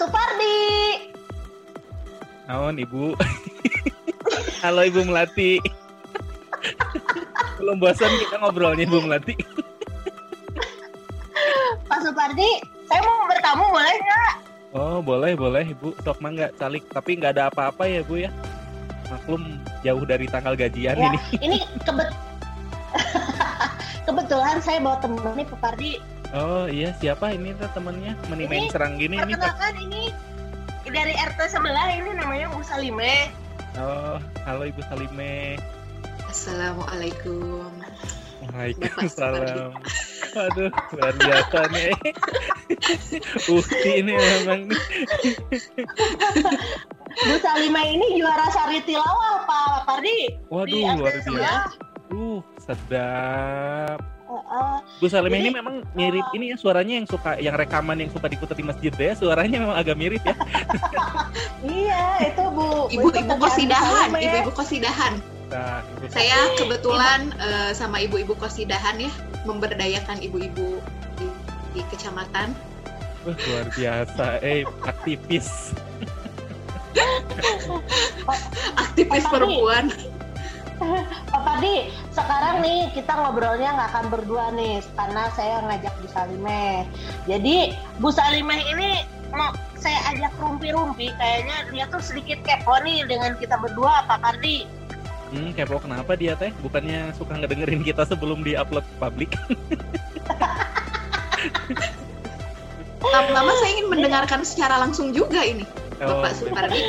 Supardi. Naon Ibu? Halo Ibu Melati. Belum bosan kita ngobrolnya Ibu Melati. Pak Supardi, saya mau bertamu boleh nggak? Oh boleh boleh Ibu. Sok mangga calik. Tapi nggak ada apa-apa ya Bu ya. Maklum jauh dari tanggal gajian Ya, ini. ini kebet kebetulan saya bawa temen nih Pak Pardi. Oh iya siapa ini tuh temennya? Meni main Ini, serang gini ini. Perkenalkan ini dari RT sebelah ini namanya Bu Salime. Oh halo Ibu Salime. Assalamualaikum. Waalaikumsalam. Aduh, luar biasa nih. Ukti ini memang nih. Bu Salime ini juara sari tilawah Pak Pardi. Di Waduh, luar biasa. Uh, sedap. Bu Salim ini memang mirip uh, ini ya suaranya yang suka yang rekaman yang suka diputar di masjid ya suaranya memang agak mirip ya. Iya, itu Bu. Bu, Ibu-ibu kosidahan, Salime. ibu-ibu kosidahan. Nah, Ibu Saya kebetulan eh, sama ibu-ibu kosidahan ya, memberdayakan ibu-ibu di, di kecamatan. Wah, luar biasa, eh aktivis. Aktivis perempuan. Pak Pardi, sekarang nih kita ngobrolnya nggak akan berdua nih, karena saya ngajak Bu Salime. Jadi Bu Salime ini mau saya ajak rumpi-rumpi, kayaknya dia tuh sedikit kepo nih dengan kita berdua, Pak Pardi. Hmm, kepo kenapa dia teh? Bukannya suka ngedengerin kita sebelum di-upload ke publik? Lama-lama saya ingin mendengarkan secara langsung juga ini, Oh, Bapak Supardi.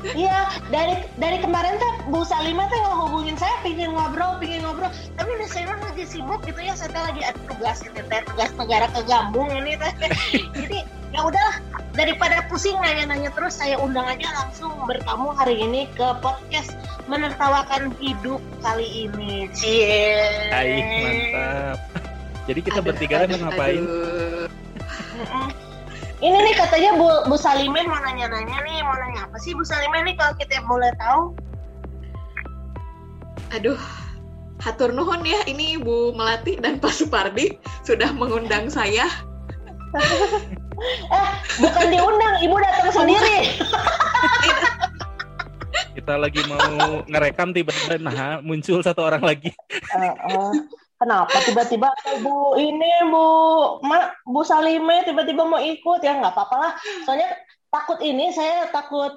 Iya, dari dari kemarin tuh Bu Salima tuh ngehubungin saya pingin ngobrol, pingin ngobrol. Tapi ini saya lagi sibuk gitu ya, saya teh lagi ada tugas gitu teh, tugas negara kegambung ini teh. Jadi ya udahlah, daripada pusing nanya-nanya terus, saya undang aja langsung bertamu hari ini ke podcast menertawakan hidup kali ini. Cie. Baik, mantap. Jadi kita Aduh, bertiga aduh, mau ngapain? aduh. Ini nih katanya Bu, Bu Salimin mau nanya-nanya nih, mau nanya apa sih Bu Salimin nih kalau kita boleh tahu? Aduh, hatur nuhun ya ini Bu Melati dan Pak Supardi sudah mengundang saya. Eh, bukan diundang, Ibu datang sendiri. Kita lagi mau ngerekam tiba-tiba nah muncul satu orang lagi. Eh, eh, kenapa tiba-tiba Bu ini Bu Ma, Bu Salime tiba-tiba mau ikut ya nggak apa-apa lah. Soalnya takut ini saya takut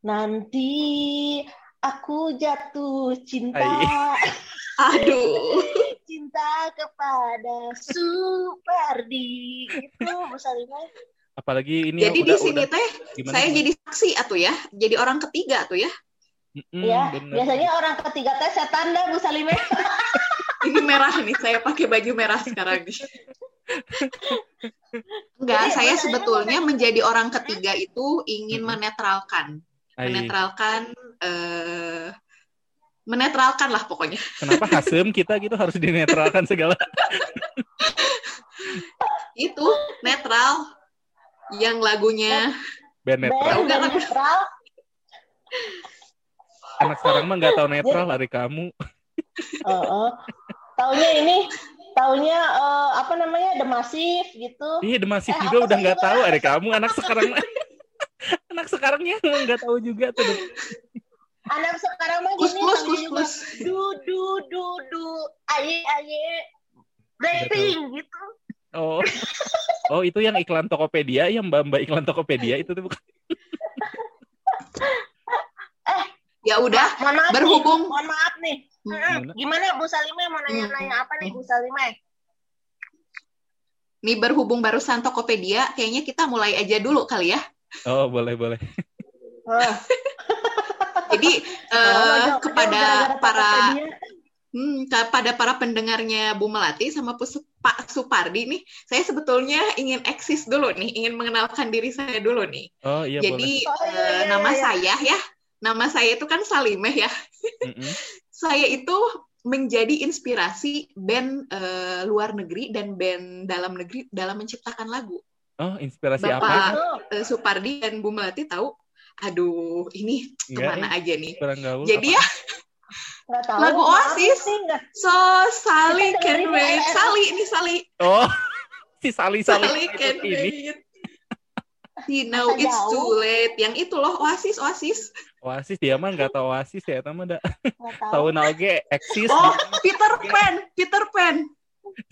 nanti aku jatuh cinta Aduh. cinta kepada Supardi gitu Bu Salime. Apalagi ini Jadi udah, di sini udah- teh gimana? saya jadi saksi atuh ya, jadi orang ketiga tuh ya. Mm-mm, ya, bener. biasanya orang ketiga teh setan dah Bu Salime. Ini merah nih, saya pakai baju merah sekarang nih. Enggak, Jadi, saya sebetulnya menjadi orang ketiga itu ingin menetralkan, Ai, menetralkan, eh, menetralkan lah pokoknya. kenapa hasem kita gitu harus dinetralkan segala? Itu netral yang lagunya Band netral. Band dan netral. Anak sekarang mah nggak tahu netral hari kamu. Heeh. Taunya ini, taunya eh, apa namanya The Massive gitu. Iya, demasif Eh, juga udah nggak tahu hari kamu. Anak sekarang anak sekarangnya nggak tahu juga tuh. Anak sekarang mah gini plus juga plus. du du du du aye aye Blackpink gitu. Oh, oh itu yang iklan Tokopedia, yang mbak mbak iklan Tokopedia itu tuh bukan? Ya udah, Mohon maaf berhubung nih, mohon maaf nih. Hmm. Gimana Bu Salime mau nanya-nanya apa nih Bu Salime? nih berhubung barusan Tokopedia, kayaknya kita mulai aja dulu kali ya. Oh boleh boleh. Ah, Jadi oh, eh, jauh-jauh kepada gara-gara para hmm, kepada para pendengarnya Bu Melati sama Pak Supardi nih, saya sebetulnya ingin eksis dulu nih, ingin mengenalkan diri saya dulu nih. Oh iya Jadi boleh. Oh, iya, eh, iya, nama iya. saya ya, nama saya itu kan Salimeh ya. Mm-mm. Saya itu menjadi inspirasi band eh, luar negeri dan band dalam negeri dalam menciptakan lagu. Oh inspirasi Bapak apa? Oh, Eh, Supardi dan Bu Melati tahu, aduh ini Enggak, ke mana aja nih? kurang gaul. Jadi apa? ya tahu. Lagu Oasis. So Sally can wait. Sally ini Sally. Oh si Sali Sali Sally can ini. wait. He know it's too late. Yang itu loh, Oasis, Oasis. Oasis dia mah nggak tahu Oasis ya, tahu dah. Nggak tahu. Tahu oge eksis Oh, Peter Pan, Peter Pan.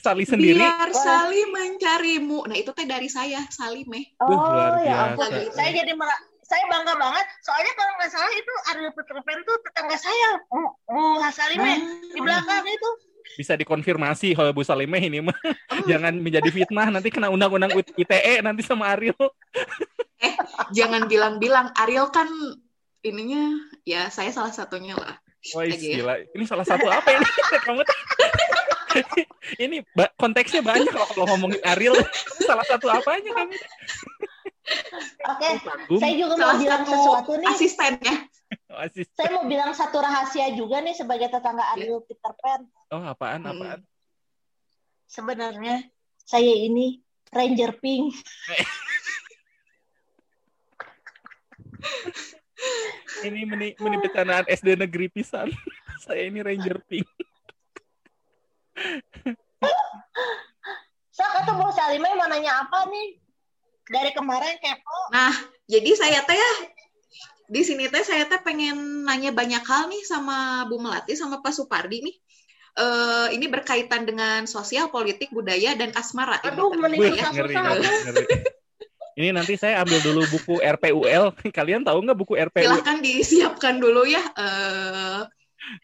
Sali sendiri. Biar Sally mencarimu. Nah, itu teh dari saya, Sally meh. Wah, luar Oh ya ampun, biasa. saya jadi saya bangga banget. Soalnya kalau nggak salah itu Ariel Peter Pan tuh tetangga saya, Bu, Hasalime di belakang itu. Bisa dikonfirmasi kalau Bu Salimeh ini mah Hmm. jangan menjadi fitnah nanti kena undang-undang ITE nanti sama Ariel. Jangan bilang-bilang Ariel kan ininya ya saya salah satunya lah. Wah, ya. gila. Ini salah satu apa ini? Kamu tuh- ini ba- konteksnya banyak kalau kalau ngomongin Ariel. Salah satu apanya kamu? Oke, Kagum. saya juga mau Salah bilang satu sesuatu nih. asistennya. Oasis. Saya mau bilang satu rahasia juga nih sebagai tetangga Ariel Peter Pan. Oh, apaan? Hmm. Apaan? Sebenarnya saya ini Ranger Pink. Ini meni, meni bercandaan SD negeri pisan. Saya ini Ranger Pink. So, kata Bu Salimeh mau nanya apa nih? Dari kemarin kepo. Nah, jadi saya teh ya di sini teh saya teh pengen nanya banyak hal nih sama Bu Melati sama Pak Supardi nih. Eh ini berkaitan dengan sosial, politik, budaya dan asmara. Aduh, mending susah-susah. Ini nanti saya ambil dulu buku RPUL. Kalian tahu nggak buku RPUL? Silahkan disiapkan dulu ya. Eh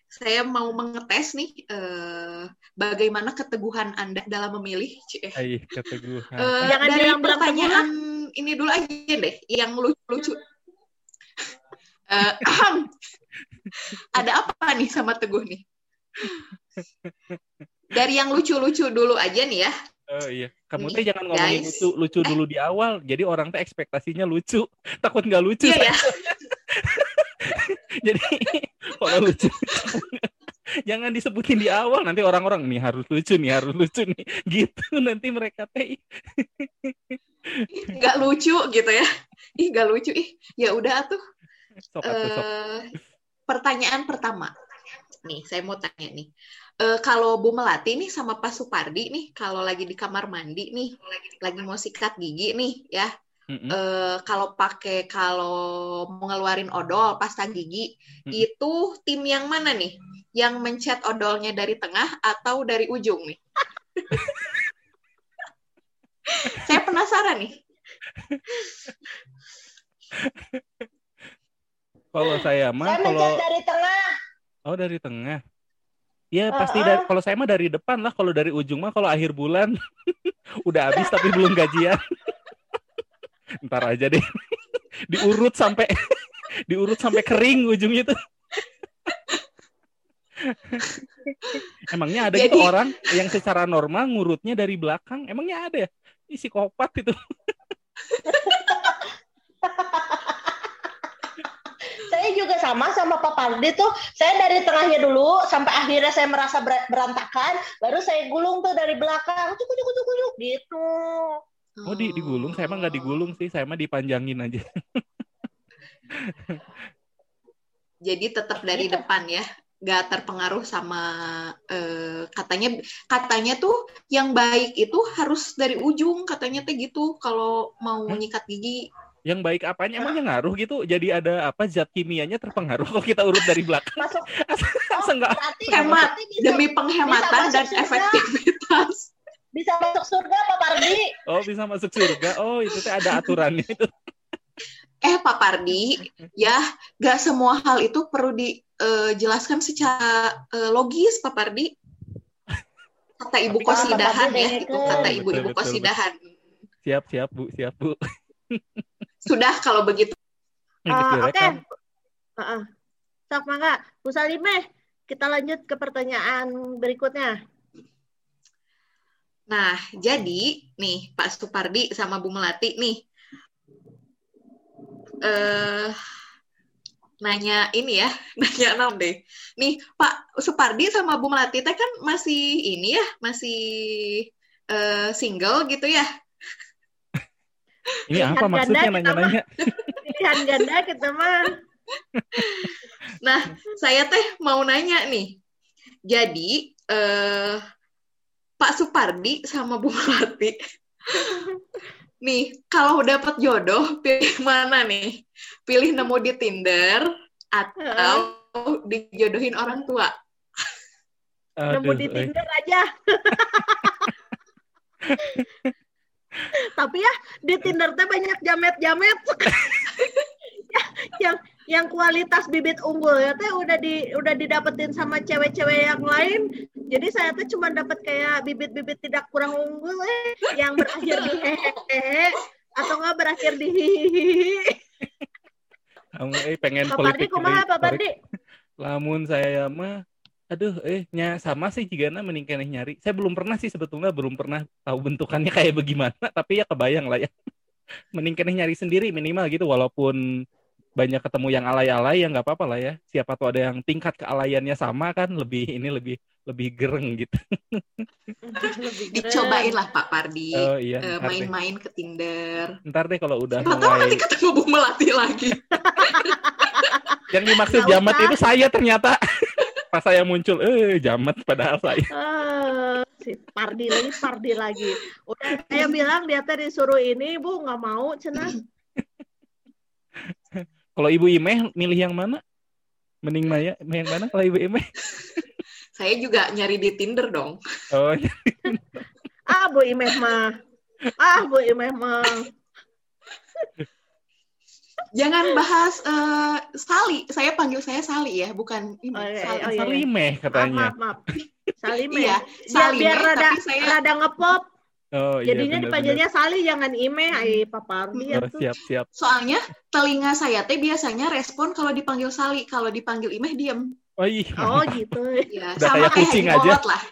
saya mau mengetes nih eh bagaimana keteguhan Anda dalam memilih. Cie. Hai, keteguhan. Eh, Jangan dari bilang-bilang pertanyaan ini dulu aja deh, yang lucu-lucu. Eh, ahem. ada apa nih sama Teguh nih? Dari yang lucu-lucu dulu aja nih ya. Oh iya, kamu teh jangan ngomongin guys. lucu lucu Eh. dulu di awal. Jadi orang teh ekspektasinya lucu, takut nggak lucu. Iya ya. Jadi kalau lucu jangan disebutin di awal. Nanti orang-orang nih harus lucu nih, harus lucu nih. Gitu nanti mereka teh. Nggak lucu gitu ya. Ih, nggak lucu. Ih, ya udah tuh. Sok atuh, sok. Eh, pertanyaan pertama. Nih, saya mau tanya nih. Eh, kalau Bu Melati nih sama Pak Supardi nih, kalau lagi di kamar mandi nih, lagi mau sikat gigi nih, ya. Mm-mm. eh, kalau pakai kalau mau ngeluarin odol pasta gigi Mm-mm. itu tim yang mana nih? Yang mencet odolnya dari tengah atau dari ujung nih? Saya penasaran nih. Kalau saya mah Saya kalau dari tengah. oh dari tengah. Ya Uh, pasti uh. dari kalau saya mah dari depan lah. Kalau dari ujung mah kalau akhir bulan udah habis tapi belum gajian. Ntar aja deh. diurut sampai diurut sampai kering ujungnya tuh. Emangnya ada gitu Jadi- orang yang secara normal ngurutnya dari belakang? Emangnya ada ya? Ih, psikopat itu. Saya juga sama sama Pak Pardi tuh. Saya dari tengahnya dulu sampai akhirnya saya merasa ber- berantakan, baru saya gulung tuh dari belakang. Cuk cuk cuk cuk gitu. Oh di digulung, saya mah nggak digulung sih, saya mah dipanjangin aja. Jadi tetap dari Gitu. depan ya, nggak terpengaruh sama eh, katanya katanya tuh yang baik itu harus dari ujung katanya teh gitu kalau mau nyikat gigi. Yang baik apanya emangnya ngaruh gitu? Jadi ada apa zat kimianya terpengaruh kalau kita urut dari belakang? Masuk Masa nggak? berarti Hemat. berarti bisa, Demi penghematan masuk dan surga. efektivitas. bisa masuk surga Pak Pardi. Oh bisa masuk surga. Oh itu teh ada aturannya itu. Eh Pak Pardi, ya gak semua hal itu perlu dijelaskan secara eh, logis Pak Pardi. Kata Ibu Tapi Kosidahan ya, itu kata Betul, Ibu-Ibu betul, Kosidahan. Siap siap bu, siap bu. Sudah kalau begitu. Gitu, Ah, Oke. direkam. Heeh. Sok mangga, Bu Salimeh, kita lanjut ke pertanyaan berikutnya. Nah, jadi nih Pak Supardi sama Bu Melati nih eh nanya ini ya, nanya enam deh. Nih Pak Supardi sama Bu Melati teh kan masih ini ya, masih eh, single gitu ya. Ini apa Pilihan maksudnya ganda kita nanya-nanya? Pilihan ganda kita mah. Nah, saya teh mau nanya nih. Jadi eh Pak Supardi sama Bu Melati Nih, kalau dapat jodoh, pilih mana nih? Pilih nemu di Tinder atau dijodohin orang tua? Nemu Aduh, di eh. Tinder aja. Tapi ya di Tinder teh banyak jamet-jamet. Ya, yang yang kualitas bibit unggul ya teh udah di udah didapetin sama cewek-cewek yang lain. Jadi saya tuh cuma dapat kayak bibit-bibit tidak kurang unggul eh yang berakhir di hehehe atau enggak berakhir di hihihi. Kamu eh pengen Pak Pardi politik kumaha deui, Pak korek. Pardi? Lamun saya mah aduh eh nya sama sih jika mending keneh nyari. Saya belum pernah sih sebetulnya belum pernah tahu bentukannya kayak bagaimana, tapi ya kebayang lah ya. Mending keneh nyari sendiri minimal gitu walaupun banyak ketemu yang alay-alay ya nggak apa-apa lah ya. Siapa tuh ada yang tingkat kealayannya sama kan lebih ini lebih lebih gereng gitu. Lebih. Dicobain lah Pak Pardi. Oh iya, deh. main-main ke Tinder. Ntar deh kalau udah Siapa mulai nanti ketemu Bu Melati lagi. yang dimaksud jamat itu saya ternyata. Pas saya muncul, eh jamat padahal saya. Eh, si Pardi lagi, Pardi lagi. Udah saya bilang dia teh disuruh ini, Bu, nggak mau, cenah. Kalau Ibu Imeh milih yang mana? Mending Maya yang mana kalau Ibu Imeh? Saya juga nyari di Tinder dong. Oh, iya. Ah, Bu Imeh mah. Ah, Bu Imeh mah. Jangan bahas eh, Sali. Saya panggil saya Sali ya, bukan ini. Oh, iya, Sali. oh, iya. Salimeh Maaf, katanya. maaf, maaf. Salime. Iya, biar, Salime, biar rada, tapi saya rada ngepop. Oh iya. Jadinya dipanggilnya Sali, jangan Ime. Ay, Pak Pardi. Oh, atuh. siap siap. soalnya telinga saya teh biasanya respon kalau dipanggil Sali, kalau dipanggil Imeh diem. Oh iya. Oh, gitu. Ya, Udah sama kayak kayak kucing aja. Lah.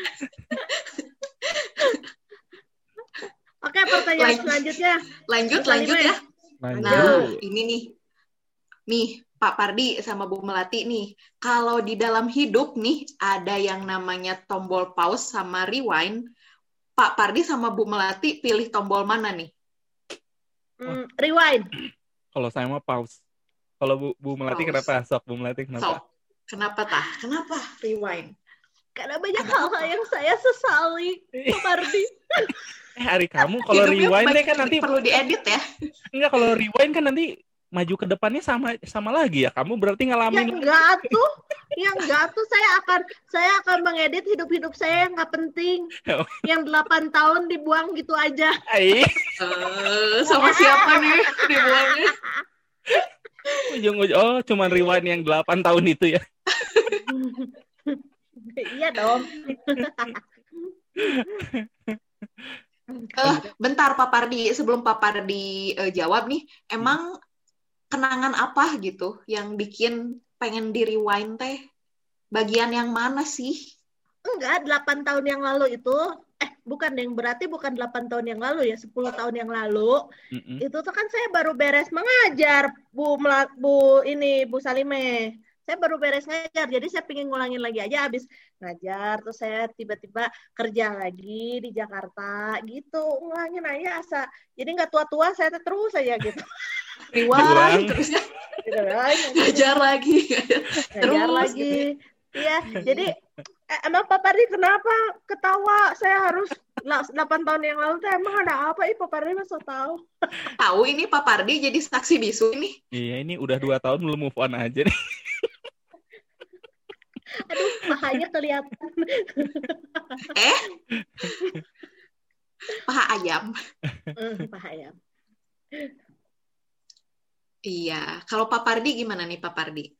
Oke, pertanyaan Lanjut. selanjutnya. Lanjut, lanjut ya. Lanjut. Nah, ini nih. Nih, Pak Pardi sama Bu Melati nih. Kalau di dalam hidup nih ada yang namanya tombol pause sama rewind. Pak Pardi sama Bu Melati pilih tombol mana nih? Hmm, rewind. Kalau saya mah pause. Kalau Bu, Bu Melati Pause. kenapa? Sok Bu Melati So, kenapa? kenapa tah? Kenapa rewind? Karena banyak hal-hal yang saya sesali, Pak Pardi. Eh hari kamu kalau rewind banyak kan nanti perlu diedit ya. enggak kalau rewind kan nanti maju ke depannya sama sama lagi ya. Kamu berarti Ya ngalamin enggak tuh, ya enggak tuh saya akan saya akan mengedit hidup-hidup saya yang nggak penting, Oh. yang 8 tahun dibuang gitu aja. Eh, sama siapa nih dibuangnya? ujung-ujung oh cuman rewind yang 8 tahun itu ya. iya dong. Eh, bentar Pak Pardi, sebelum Pak Pardi eh, jawab nih, emang kenangan apa gitu yang bikin pengen di rewind teh? Bagian yang mana sih? Enggak, 8 tahun yang lalu itu eh bukan yang berarti bukan 8 tahun yang lalu ya, 10 tahun yang lalu. Mm-mm. Itu tuh kan saya baru beres mengajar, Bu Mela- Bu ini Bu Salime. Saya baru beres ngajar, jadi saya pengen ngulangin lagi aja habis ngajar, terus saya tiba-tiba kerja lagi di Jakarta gitu, ngulangin aja asa. Jadi nggak tua-tua, saya terus aja gitu. Rewind, terusnya Gitu ngajar lagi. ngajar Terus lagi. Iya, jadi eh, emang Pak Pardi kenapa ketawa? Saya harus la- 8 tahun yang lalu tuh emang ada apa? Ih, Pak Pardi masa tahu. Tahu ini Pak Pardi jadi saksi bisu ini. Iya ini udah dua tahun belum move on aja nih. Aduh, pahanya kelihatan. Eh? Paha ayam. Hmm, pahaya. Iya. Kalau Pak Pardi gimana nih Pak Pardi?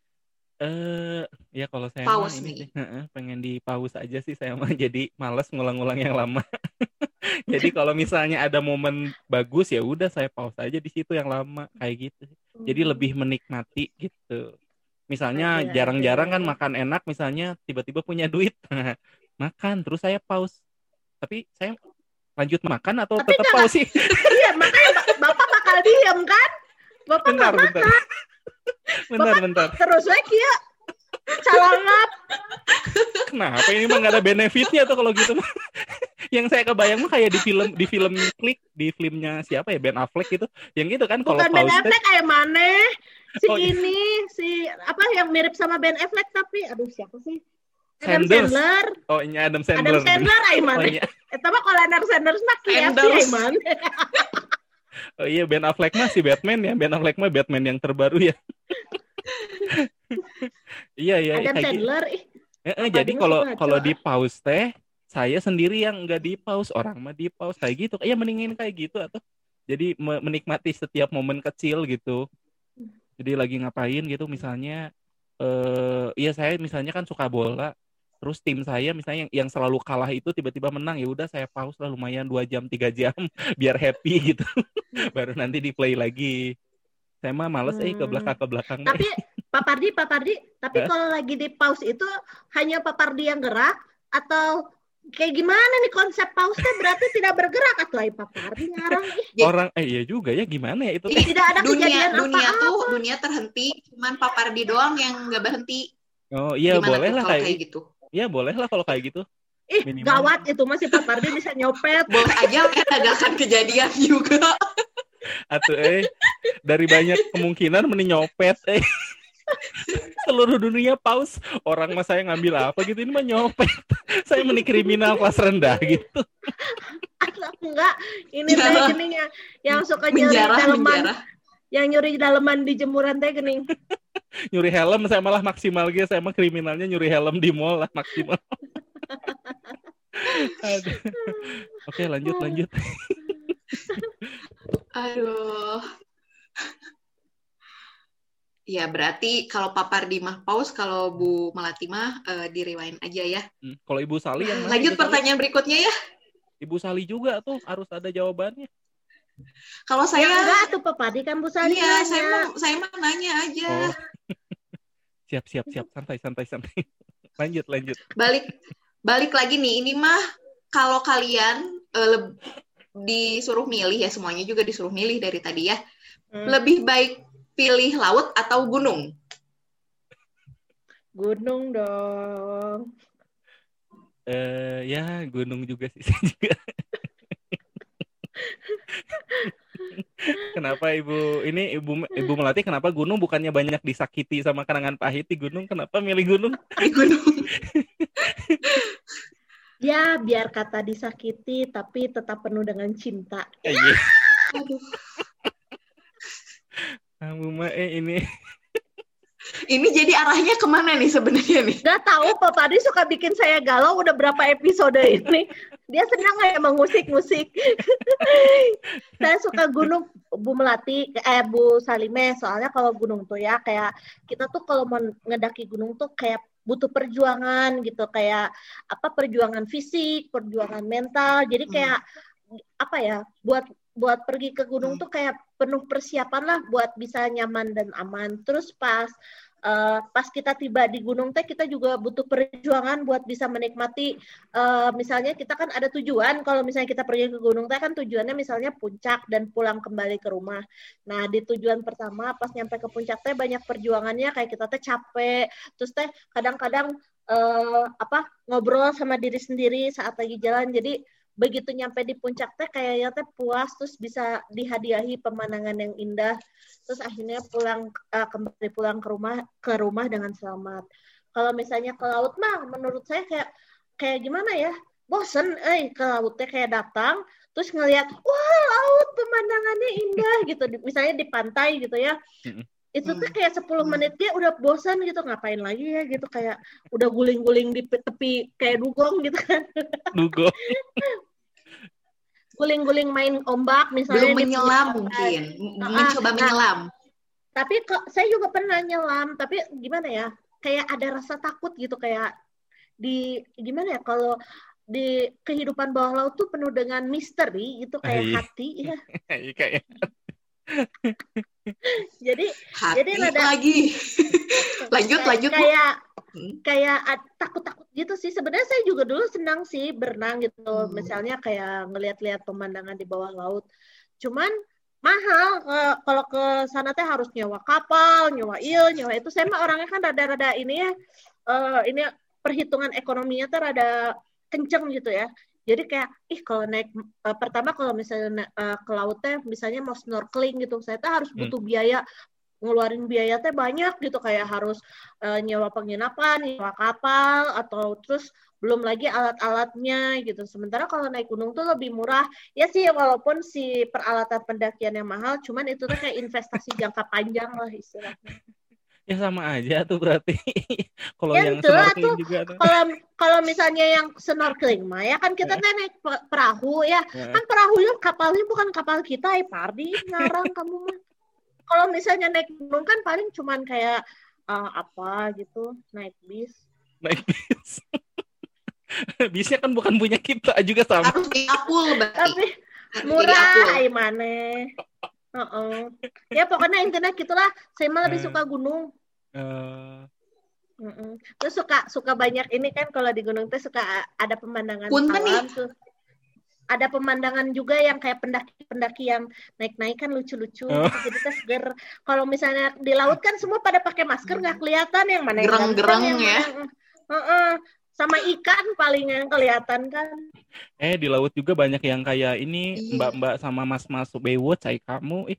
Eh ya kalau saya Pause mah ini nih. sih, heeh, pengen di pause aja sih saya mah jadi males ngulang-ngulang yang lama. jadi kalau misalnya ada momen bagus ya udah saya pause aja di situ yang lama kayak gitu. Jadi lebih menikmati gitu. Misalnya jarang-jarang kan makan enak misalnya tiba-tiba punya duit. makan terus saya pause. Tapi saya lanjut makan atau Tapi tetap pause sih? Iya, makanya Ba- Bapak bakal diem kan? Bapak bentar, nggak bentar. bentar, bentar. terus lagi ya. Calangap. Kenapa ini mah nggak ada benefitnya tuh kalau gitu mah. yang saya kebayang mah kayak di film di film klik di filmnya siapa ya Ben Affleck gitu. Yang gitu kan kalau Bukan Ben Affleck kayak mana? Si Oh, iya. ini, si apa yang mirip sama Ben Affleck tapi aduh siapa sih? Adam Sanders. Sandler. Oh, ini Adam Sandler. Adam Sandler ay Oh, mana? iya. Eta mah kalau Adam Sanders mah Sanders. emang. Oh iya Ben Affleck mah si Batman ya. Ben Affleck mah Batman yang terbaru ya. iya iya Adam gitu. Sandler ih. Eh, eh, jadi kalau kalau di pause teh saya sendiri yang nggak di pause orang mah di pause kayak gitu ya mendingin kayak gitu atau jadi me- menikmati setiap momen kecil gitu jadi lagi ngapain gitu misalnya eh iya saya misalnya kan suka bola terus tim saya misalnya yang, yang selalu kalah itu tiba-tiba menang ya udah saya pause lah lumayan dua jam tiga jam biar happy gitu. Baru nanti di play lagi. Saya mah males eh ke Hmm. belakang ke belakang Tapi Pak Pardi, Pak Pardi, tapi kalau lagi di pause itu hanya Pak Pardi yang gerak atau kayak gimana nih konsep pause teh berarti tidak bergerak atau ay Pak Pardi ngarang ih. orang eh iya juga ya gimana ya itu tidak ada dunia kejadian dunia apa-apa. tuh dunia terhenti cuman papardi doang yang nggak berhenti oh iya gimana boleh lah kayak kayak gitu Iya boleh lah kalau kayak gitu. Ih, Minimal. gawat itu masih Pak Pardi bisa nyopet. boleh aja kan kejadian juga Atau eh dari banyak kemungkinan mending nyopet eh. Seluruh dunia pause. Orang mah saya ngambil apa gitu ini mah nyopet. saya mending kriminal kelas rendah gitu. Atau enggak, ini Ya. teh gini ya, yang suka nyuri daleman, yang nyuri daleman di jemuran teh gini. Nyuri helm saya malah maksimal gitu. Saya mah kriminalnya nyuri helm di mall lah maksimal. Aduh. Oke lanjut lanjut. aduh Ya berarti kalau Papardi mah pause, kalau Bu Melati mah eh, diriwain aja ya. Hmm, Kalau Ibu Sali yang mana, Lanjut Ibu Sali? pertanyaan berikutnya ya. Ibu Sali juga tuh harus ada jawabannya. Kalau Saya saya, enggak tuh Pak Pardi kan Bu Sali iya nanya. saya mau saya mah nanya aja. Oh. siap siap siap santai santai santai. lanjut lanjut. balik balik lagi nih ini mah kalau kalian leb- disuruh milih ya semuanya juga disuruh milih dari tadi ya Hmm. lebih baik pilih laut atau gunung Gunung dong. Eh ya gunung juga sih juga. kenapa ibu ini ibu ibu melati kenapa gunung bukannya banyak disakiti sama kenangan pahit di gunung kenapa milih gunung di gunung Ya, biar kata disakiti tapi tetap penuh dengan cinta. Iya. Aduh. Kamu mah eh ini ini jadi arahnya ke mana nih sebenarnya nih Gak tahu Pak Pardi suka bikin saya galau udah berapa episode ini. Dia senang kayak mengusik-musik. saya suka gunung Bu Melati, eh Bu Salime. Soalnya kalau gunung tuh ya kayak kita tuh kalau mau ngedaki gunung tuh kayak butuh perjuangan gitu kayak apa perjuangan fisik, perjuangan mental. Jadi Hmm. kayak apa ya buat buat pergi ke gunung Hmm. tuh kayak penuh persiapan lah buat bisa nyaman dan aman. Terus pas eh, pas kita tiba di gunung teh kita juga butuh perjuangan buat bisa menikmati eh, misalnya kita kan ada tujuan kalau misalnya kita pergi ke gunung teh kan tujuannya misalnya puncak dan pulang kembali ke rumah. Nah, di tujuan pertama pas nyampe ke puncak teh banyak perjuangannya kayak kita teh capek. Terus teh kadang-kadang eh, apa ngobrol sama diri sendiri saat lagi jalan. Jadi begitu nyampe di puncak teh kayaknya teh puas terus bisa dihadiahi pemandangan yang indah. Terus akhirnya pulang eh, kembali pulang ke rumah ke rumah dengan selamat. Kalau misalnya ke laut mah menurut saya kayak kayak gimana ya? Bosen eh ke laut teh kayak datang terus ngelihat wah laut pemandangannya indah gitu. Misalnya di pantai gitu ya Itu tuh Hmm. kayak 10 Hmm. menit dia udah bosan gitu ngapain lagi ya gitu kayak udah guling-guling di tepi kayak dugong gitu kan dugo guling-guling main ombak misalnya belum di menyelam pantai. mungkin Ah, mencoba nah. menyelam tapi kok saya juga pernah nyelam tapi gimana ya kayak ada rasa takut gitu kayak di gimana ya kalau di kehidupan bawah laut tuh penuh dengan misteri gitu kayak Iya. hati ya kayak jadi hati Jadi rada- lagi. Lanjut kayak- lanjut kayak Hmm. kayak ad- takut-takut gitu sih. Sebenarnya saya juga dulu senang sih berenang gitu. Hmm. misalnya kayak ngelihat-lihat pemandangan di bawah laut. Cuman mahal. Kalau ke sana teh harus nyewa kapal nyewa il nyewa itu. Saya mah orangnya kan rada-rada ini ya eh, ini perhitungan ekonominya tuh rada kenceng gitu ya jadi kayak ih kalau naik eh, pertama kalau misalnya eh, ke laut teh misalnya mau snorkeling gitu saya tuh harus Hmm. butuh biaya ngeluarin biaya teh banyak gitu kayak harus eh, nyewa penginapan, nyewa kapal atau terus belum lagi alat-alatnya gitu. Sementara kalau naik gunung tuh lebih murah. Ya sih walaupun si peralatan pendakian yang mahal, cuman itu tuh kayak investasi jangka panjang lah istilahnya. Ya sama aja tuh berarti. kalau Ya, yang snorkeling tuh. juga tuh. Kalau kalau misalnya yang snorkeling mah ya kan kita kan naik pe- perahu ya. Kan perahunya kapalnya bukan kapal kita, eh Pardi ngarang kamu mah. Kalau misalnya naik gunung kan paling cuman kayak uh, apa gitu, naik bis. naik bis. Bisnya kan bukan punya kita juga sama. Berarti. Tapi murah ay maneh. Heeh. Ya pokoknya intinya gitulah. Saya mah lebih suka gunung. Eh, Mm-mm. Terus suka suka banyak ini kan kalau di gunung tuh suka ada pemandangan Punten alam tuh. Ada pemandangan juga yang kayak pendaki-pendaki yang naik-naik kan lucu-lucu. Oh. gitu. Jadi tuh seger. Kalau misalnya di laut kan semua pada pakai masker nggak kelihatan yang mana yang Gereng-gereng ganteng, yang ya. mana yang- Heeh. Sama ikan paling yang kelihatan kan. eh di laut juga banyak yang kayak ini Iya. mbak-mbak sama mas-mas Baywatch kayak kamu. Ih,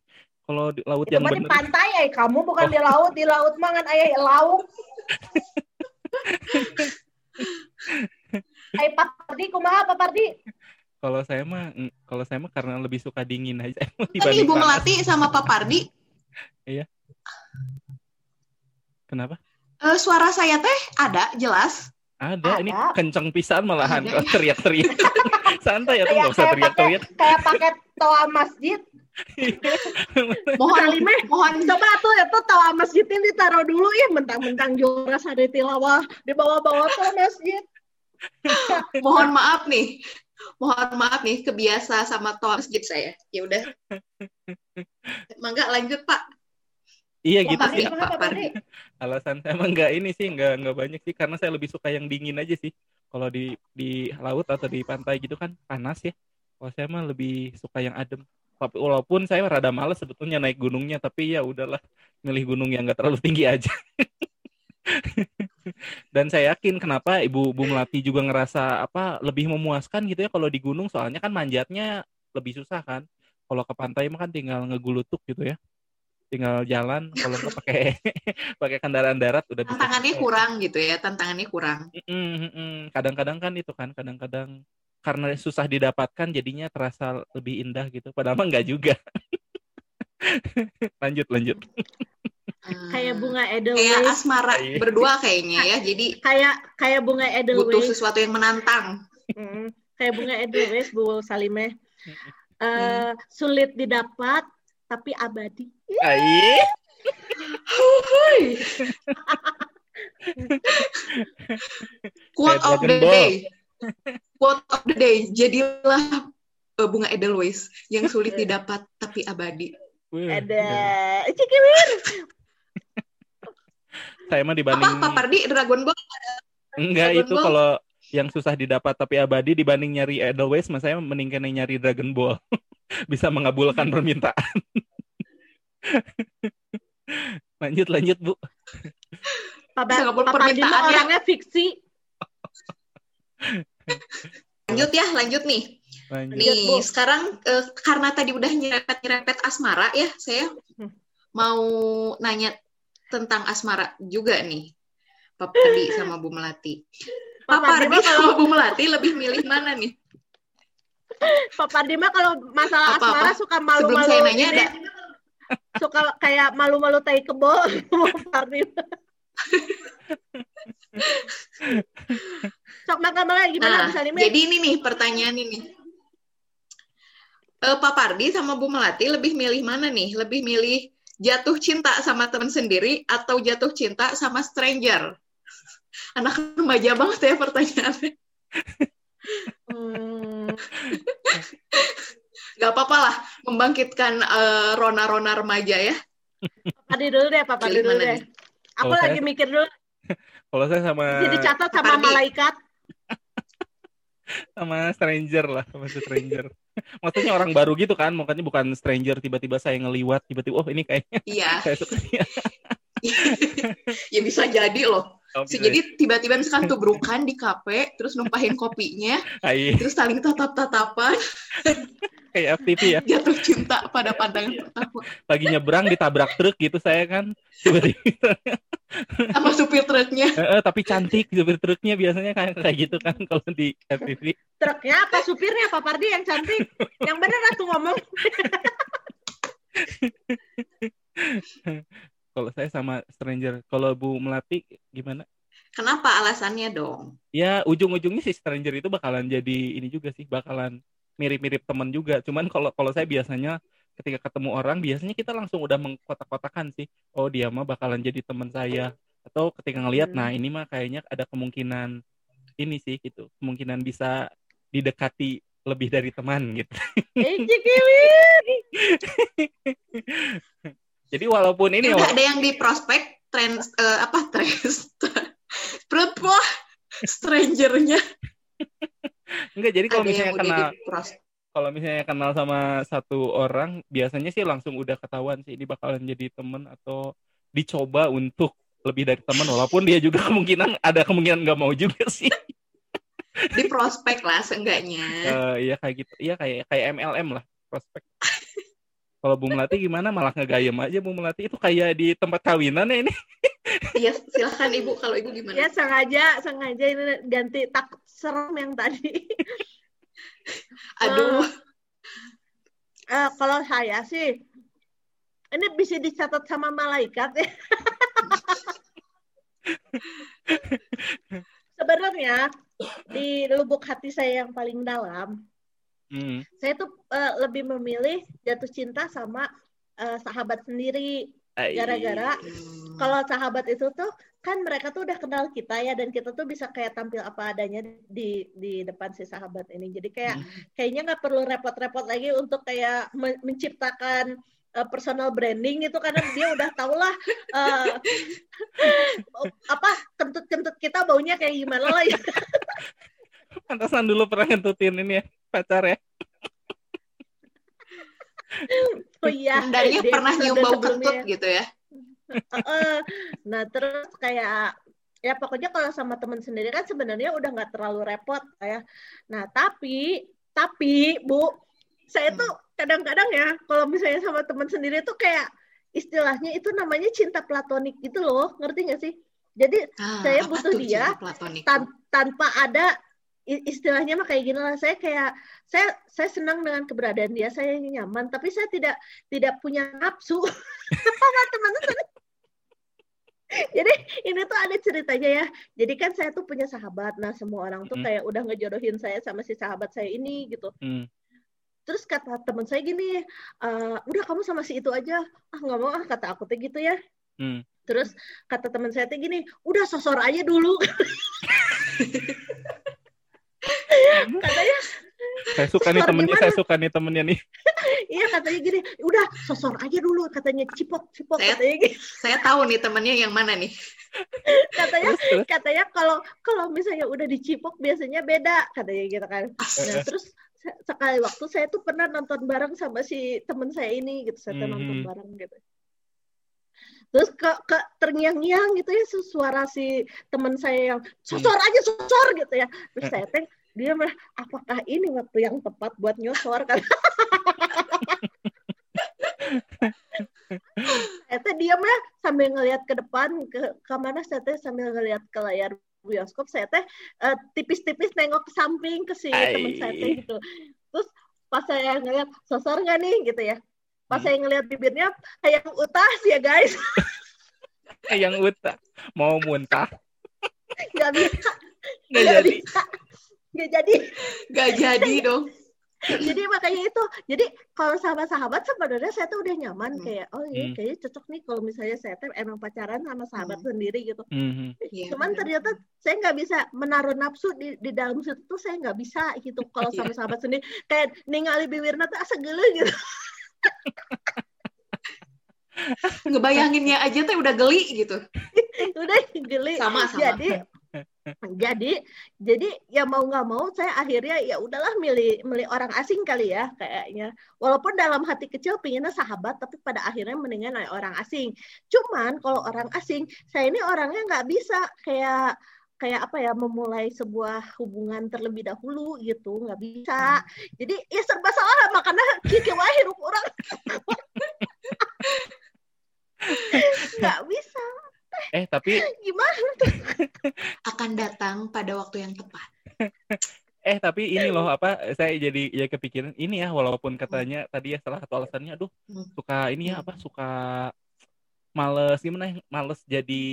kalau di laut Itu yang mah di bener pantai ya, kamu bukan Oh. di laut. Di laut mah kan ayah lauk. Hai Pak Pardi, kumaha Pak Pardi? kalau saya mah kalau saya mah karena lebih suka dingin aja dibanding Ibu. Melati sama Pak Pardi, Kenapa? eh, suara saya teh ada jelas. Ada, ini Ada. kenceng pisan malahan kalau teriak-teriak. Santai ya tuh nggak usah teriak-teriak. kayak pakai toa masjid. Mohon Salime, mohon coba tuh itu masjid ini ditaruh dulu ya mentang-mentang juara ada tilawah di bawah-bawah toa masjid. mohon maaf nih. Mohon maaf nih kebiasa sama toa masjid saya. Ya udah. Mangga lanjut Pak. Iya gitu sih. ya. Pak? Alasan saya emang nggak ini sih, nggak nggak banyak sih karena saya lebih suka yang dingin aja sih. Kalau di di laut atau di pantai gitu kan panas ya. Kalau saya mah lebih suka yang adem. Tapi walaupun saya rada males sebetulnya naik gunungnya, tapi ya udahlah milih gunung yang nggak terlalu tinggi aja. Dan saya yakin kenapa Ibu Bu Melati juga ngerasa apa lebih memuaskan gitu ya kalau di gunung soalnya kan manjatnya lebih susah kan. Kalau ke pantai mah kan tinggal ngegulutuk gitu ya. Tinggal jalan kalau nggak pakai pakai kendaraan darat udah bisa. Tantangannya sampai. kurang gitu ya, tantangannya kurang. Kadang-kadang kan itu kan, kadang-kadang karena susah didapatkan jadinya terasa lebih indah gitu. Padahal mah enggak juga. lanjut, lanjut. Hmm. Kayak bunga kayak Edelweiss, asmara Iya. berdua kayaknya ya. Jadi kayak kayak bunga butuh Edelweiss. sesuatu yang menantang. Mm, kayak bunga Edelweiss Bu Salime. Eh, sulit didapat tapi abadi. Ai, Quote Kayak of the day. Quote of the day. Jadilah uh, bunga Edelweiss yang sulit didapat tapi abadi. Ada bener. Cikimir. Saya mah Apa dibanding Pak Pardi Dragon Ball? enggak Dragon itu Ball? kalau yang susah didapat tapi abadi dibanding nyari Edelweiss, mas saya mendingkan yang nyari Dragon Ball. Bisa mengabulkan permintaan. lanjut, lanjut, Bu. Pak Bisa ngabul permintaan ya. orangnya fiksi. Lanjut ya, lanjut nih. Lanjut. Lanjut, Nih, Bu. sekarang eh, karena tadi udah nyerempet-nyerempet asmara ya, saya Hmm. mau nanya tentang asmara juga nih. Pak Pardi sama Bu Melati. Pak Pak Pardi Pardi mah kalau sama Bu Melati lebih milih mana nih? Pak Pardi mah kalau masalah Apa-apa? asmara suka Sebelum malu-malu saya nanya ada Suka kayak malu-malu tai kebo. Pak Pardi. Sok makan malah gimana Nah, Bu Salime? jadi ini nih pertanyaan ini. Eh, Pak Pardi sama Bu Melati lebih milih mana nih? Lebih milih jatuh cinta sama teman sendiri atau jatuh cinta sama stranger? Anak remaja banget ya pertanyaannya. Hmm, Gak apa-apa lah, membangkitkan eh, rona-rona remaja ya. Pardi dulu deh, Pak Pardi dulu mana deh. nih? Aku Kalau lagi saya- mikir dulu. Kalau saya sama Jadi catat sama Pardi. malaikat. Sama stranger lah, sama stranger. Maksudnya orang baru gitu kan, makanya bukan stranger tiba-tiba saya ngeliwat, tiba-tiba oh ini kayaknya Iya, ya bisa jadi loh. Oh, gitu ya. Jadi tiba-tiba misalkan tubrukan di kafe, terus numpahin kopinya, Ai, terus saling tatap-tatapan, kayak FTV ya. jatuh cinta pada pandangan pertama. Lagi nyebrang ditabrak truk gitu saya kan. Tiba-tiba sama supir truknya Eh, eh, tapi cantik supir truknya biasanya kayak kayak gitu kan kalau di FTV. Truknya apa supirnya Pak Pardi yang cantik? yang bener aku ngomong. Kalau saya sama stranger, kalau Bu Melati gimana? kenapa alasannya dong Ya ujung-ujungnya si stranger itu bakalan jadi ini juga sih, bakalan mirip-mirip teman juga. Cuman kalau kalau saya biasanya ketika ketemu orang biasanya kita langsung udah mengkotak-kotakan sih. Oh dia mah bakalan jadi teman saya. Atau ketika ngelihat, Hmm. nah ini mah kayaknya ada kemungkinan ini sih gitu, kemungkinan bisa didekati lebih dari teman gitu. Jadi walaupun ini ini udah ada yang di prospek trans eh, apa trans berapa strangernya. Enggak jadi kalau ada misalnya kenal kalau misalnya kenal sama satu orang biasanya sih langsung udah ketahuan sih ini bakalan jadi temen atau dicoba untuk lebih dari teman walaupun dia juga kemungkinan ada kemungkinan nggak mau juga sih. Di prospek lah seenggaknya. Eh, iya kayak gitu. Iya kayak kayak MLM lah prospek kalau Bu Melati gimana? Malah ngegayem aja Bu Melati. Itu kayak di tempat kawinan ya ini. Iya silahkan ibu. Kalau ibu gimana? Ya sengaja sengaja ini ganti takut serem yang tadi. aduh. Eh, kalau saya sih ini bisa dicatat sama malaikat ya. Sebenarnya di lubuk hati saya yang paling dalam, Hmm, saya tuh eh, lebih memilih jatuh cinta sama eh, sahabat sendiri. Gara-gara kalau sahabat itu tuh kan mereka tuh udah kenal kita ya dan kita tuh bisa kayak tampil apa adanya di di depan si sahabat ini. Jadi kayak Hmm. kayaknya nggak perlu repot-repot lagi untuk kayak men- menciptakan uh, personal branding itu karena dia udah tau lah uh, apa kentut-kentut kita baunya kayak gimana lah ya. pantasan dulu pernah ngentutin ini ya pacar ya Oh iya. Di pernah nyium bau sebelumnya. kentut gitu ya Heeh. nah terus kayak ya pokoknya kalau sama teman sendiri kan sebenarnya udah nggak terlalu repot ya. Nah tapi tapi bu saya tuh kadang-kadang ya kalau misalnya sama teman sendiri tuh kayak istilahnya itu namanya cinta platonik gitu loh ngerti nggak sih? Jadi Ah, Saya butuh tuh dia tan- tanpa ada istilahnya mah kayak gini lah saya kayak saya saya senang dengan keberadaan dia. Saya nyaman. Tapi saya tidak tidak punya nafsu. Sama teman jadi ini tuh ada ceritanya ya. Jadi kan saya tuh punya sahabat. Nah semua orang tuh kayak udah ngejodohin saya sama si sahabat saya ini gitu. Hmm. terus kata teman saya gini "Eh, udah kamu sama si itu aja. Ah nggak mau ah kata aku tuh gitu ya. Hmm. terus kata teman saya tuh gini udah sosor aja dulu katanya saya suka nih temennya gimana? saya suka nih temennya nih iya katanya gini udah sosor aja dulu katanya cipok cipok Saya- katanya gitu. Saya tahu nih temennya yang mana nih. katanya terus terus katanya kalau kalau misalnya udah dicipok biasanya beda katanya gitu kan nah Eh, terus se- sekali waktu saya tuh pernah nonton bareng sama si teman saya ini gitu saya tuh nonton Mhm. bareng gitu terus ke, ke terngiang-ngiang gitu ya su- suara si teman saya yang sosor aja sosor gitu ya terus saya teh dia mah apakah ini waktu yang tepat buat nyosor? Kan saya diam ya sambil ngelihat ke depan ke ke mana saya teh sambil ngelihat ke layar bioskop saya teh eh, tipis-tipis nengok ke samping ke si teman saya teh gitu. Terus pas saya ngelihat sosor nggak nih? Gitu ya. Pas Hmm. saya ngelihat bibirnya kayak utas ya guys. Yang utak mau muntah? Nggak bisa. Nggak jadi. bisa nggak jadi Gak jadi dong. jadi makanya itu jadi kalau sama sahabat sebenarnya saya tuh udah nyaman Hmm. kayak oh iya Hmm. kayaknya cocok nih kalau misalnya saya tuh emang pacaran sama sahabat sendiri gitu Mhm. Iya, cuman benar. ternyata saya nggak bisa menaruh nafsu di, di dalam situ tuh saya nggak bisa gitu kalau Iya. sama sahabat sendiri kayak ningali bibirna tuh asa gele gitu Ngebayanginnya aja tuh udah geli gitu. udah geli Sama sama. jadi jadi jadi ya mau nggak mau saya akhirnya ya udahlah milih milih orang asing kali ya kayaknya. Walaupun dalam hati kecil pinginnya sahabat tapi pada akhirnya mendingan orang asing. Cuman kalau orang asing saya ini orangnya nggak bisa kayak kayak apa ya memulai sebuah hubungan terlebih dahulu gitu nggak bisa. Jadi ya serba salah makanya kiki wae hirup orang. Nggak bisa Eh tapi Gimana? Akan datang pada waktu yang tepat. eh tapi ini loh apa saya jadi ya kepikiran ini ya walaupun katanya tadi ya salah satu alasannya aduh Hmm. suka ini ya Hmm. apa suka males gimana ya, males jadi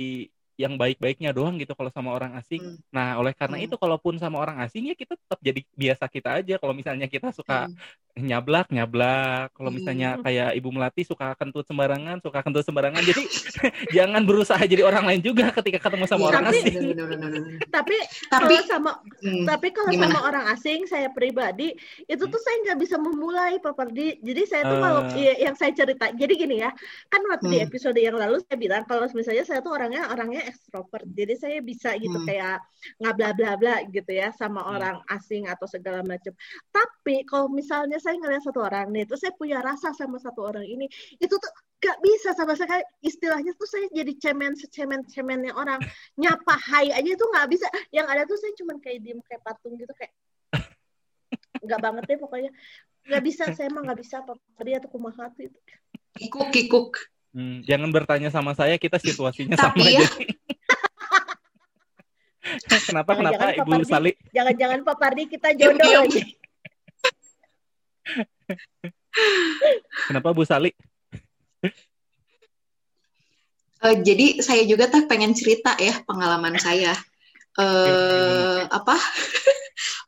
yang baik-baiknya doang gitu kalau sama orang asing. Hmm. Nah, oleh karena Hmm. itu kalaupun sama orang asing ya kita tetap jadi biasa kita aja. Kalau misalnya kita suka Hmm. Nyablak, nyablak. Kalau Hmm. misalnya kayak Ibu Melati suka kentut sembarangan, suka kentut sembarangan. Jadi jangan berusaha jadi orang lain juga ketika ketemu sama Iya, orang Tapi- asing. bener, bener, bener, bener. Tapi Tapi kalau sama hmm, tapi kalau Gimana? sama orang asing saya pribadi itu tuh saya nggak bisa memulai Pak Pardi. Jadi saya tuh Eh. kalau iya, yang saya cerita. Jadi gini ya, kan waktu di Hmm. episode yang lalu saya bilang kalau misalnya saya tuh orangnya orangnya ekstrovert. Jadi saya bisa gitu Hmm. kayak nggak bla bla bla gitu ya sama Hmm. orang asing atau segala macam. Tapi kalau misalnya saya ngeliat satu orang nih, terus saya punya rasa sama satu orang ini, itu tuh gak bisa sama sekali istilahnya tuh saya jadi cemen secemen cemennya orang nyapa hai aja tuh nggak bisa yang ada tuh saya cuman kayak diem kayak patung gitu kayak nggak banget deh pokoknya nggak bisa saya emang nggak bisa apa dia tuh kumaha tuh itu kikuk kikuk. Hmm, jangan bertanya sama saya, kita situasinya Tapi sama ya. jadi. kenapa Jangan-jangan kenapa Pak Ibu Pardi- Sali? jangan-jangan Pak Pardi kita jodoh diam. lagi Kenapa Bu Sali? Eh, jadi saya juga teh pengen cerita ya pengalaman saya. Eh apa?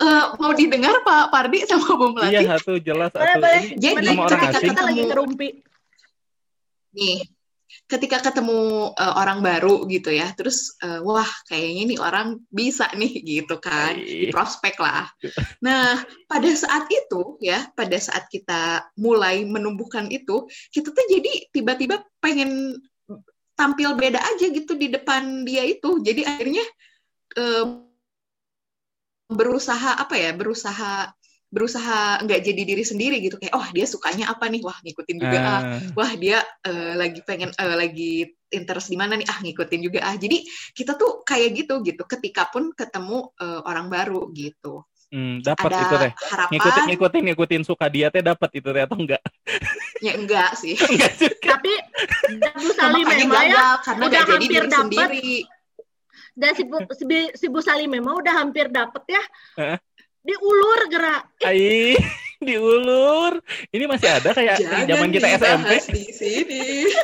Eh, mau didengar Pak Pardi sama Bu Melati? Iya, satu jelas boleh satu. boleh Ini Jadi, ketika kita lagi ngerumpi Nih, ketika ketemu eh, orang baru gitu ya, terus eh, wah kayaknya nih orang bisa nih gitu kan, di prospek lah. Nah, pada saat itu ya, pada saat kita mulai menumbuhkan itu, kita tuh jadi tiba-tiba pengen tampil beda aja gitu di depan dia itu. Jadi akhirnya eh, berusaha apa ya, berusaha berusaha nggak jadi diri sendiri gitu. Kayak oh dia sukanya apa nih? Wah ngikutin juga ah. Ah, wah dia eh, lagi pengen eh, lagi interest di mana nih? Ah ngikutin juga ah. Jadi kita tuh kayak gitu gitu. Ketika pun ketemu eh, orang baru gitu. Hmm, dapat ada itu teh. harapan? Ngikutin ngikutin ngikutin suka dia teh dapat itu teh atau enggak? ya enggak sih. Enggak juga. tapi Bu Salim memang ya karena udah jadi hampir diri dapet. sendiri. Dan si Bu, si, si Bu Salim memang udah hampir dapet ya. Heeh. Diulur gerak. Ai, diulur. Ini masih ada kayak Jangan zaman kita SMP. di sini.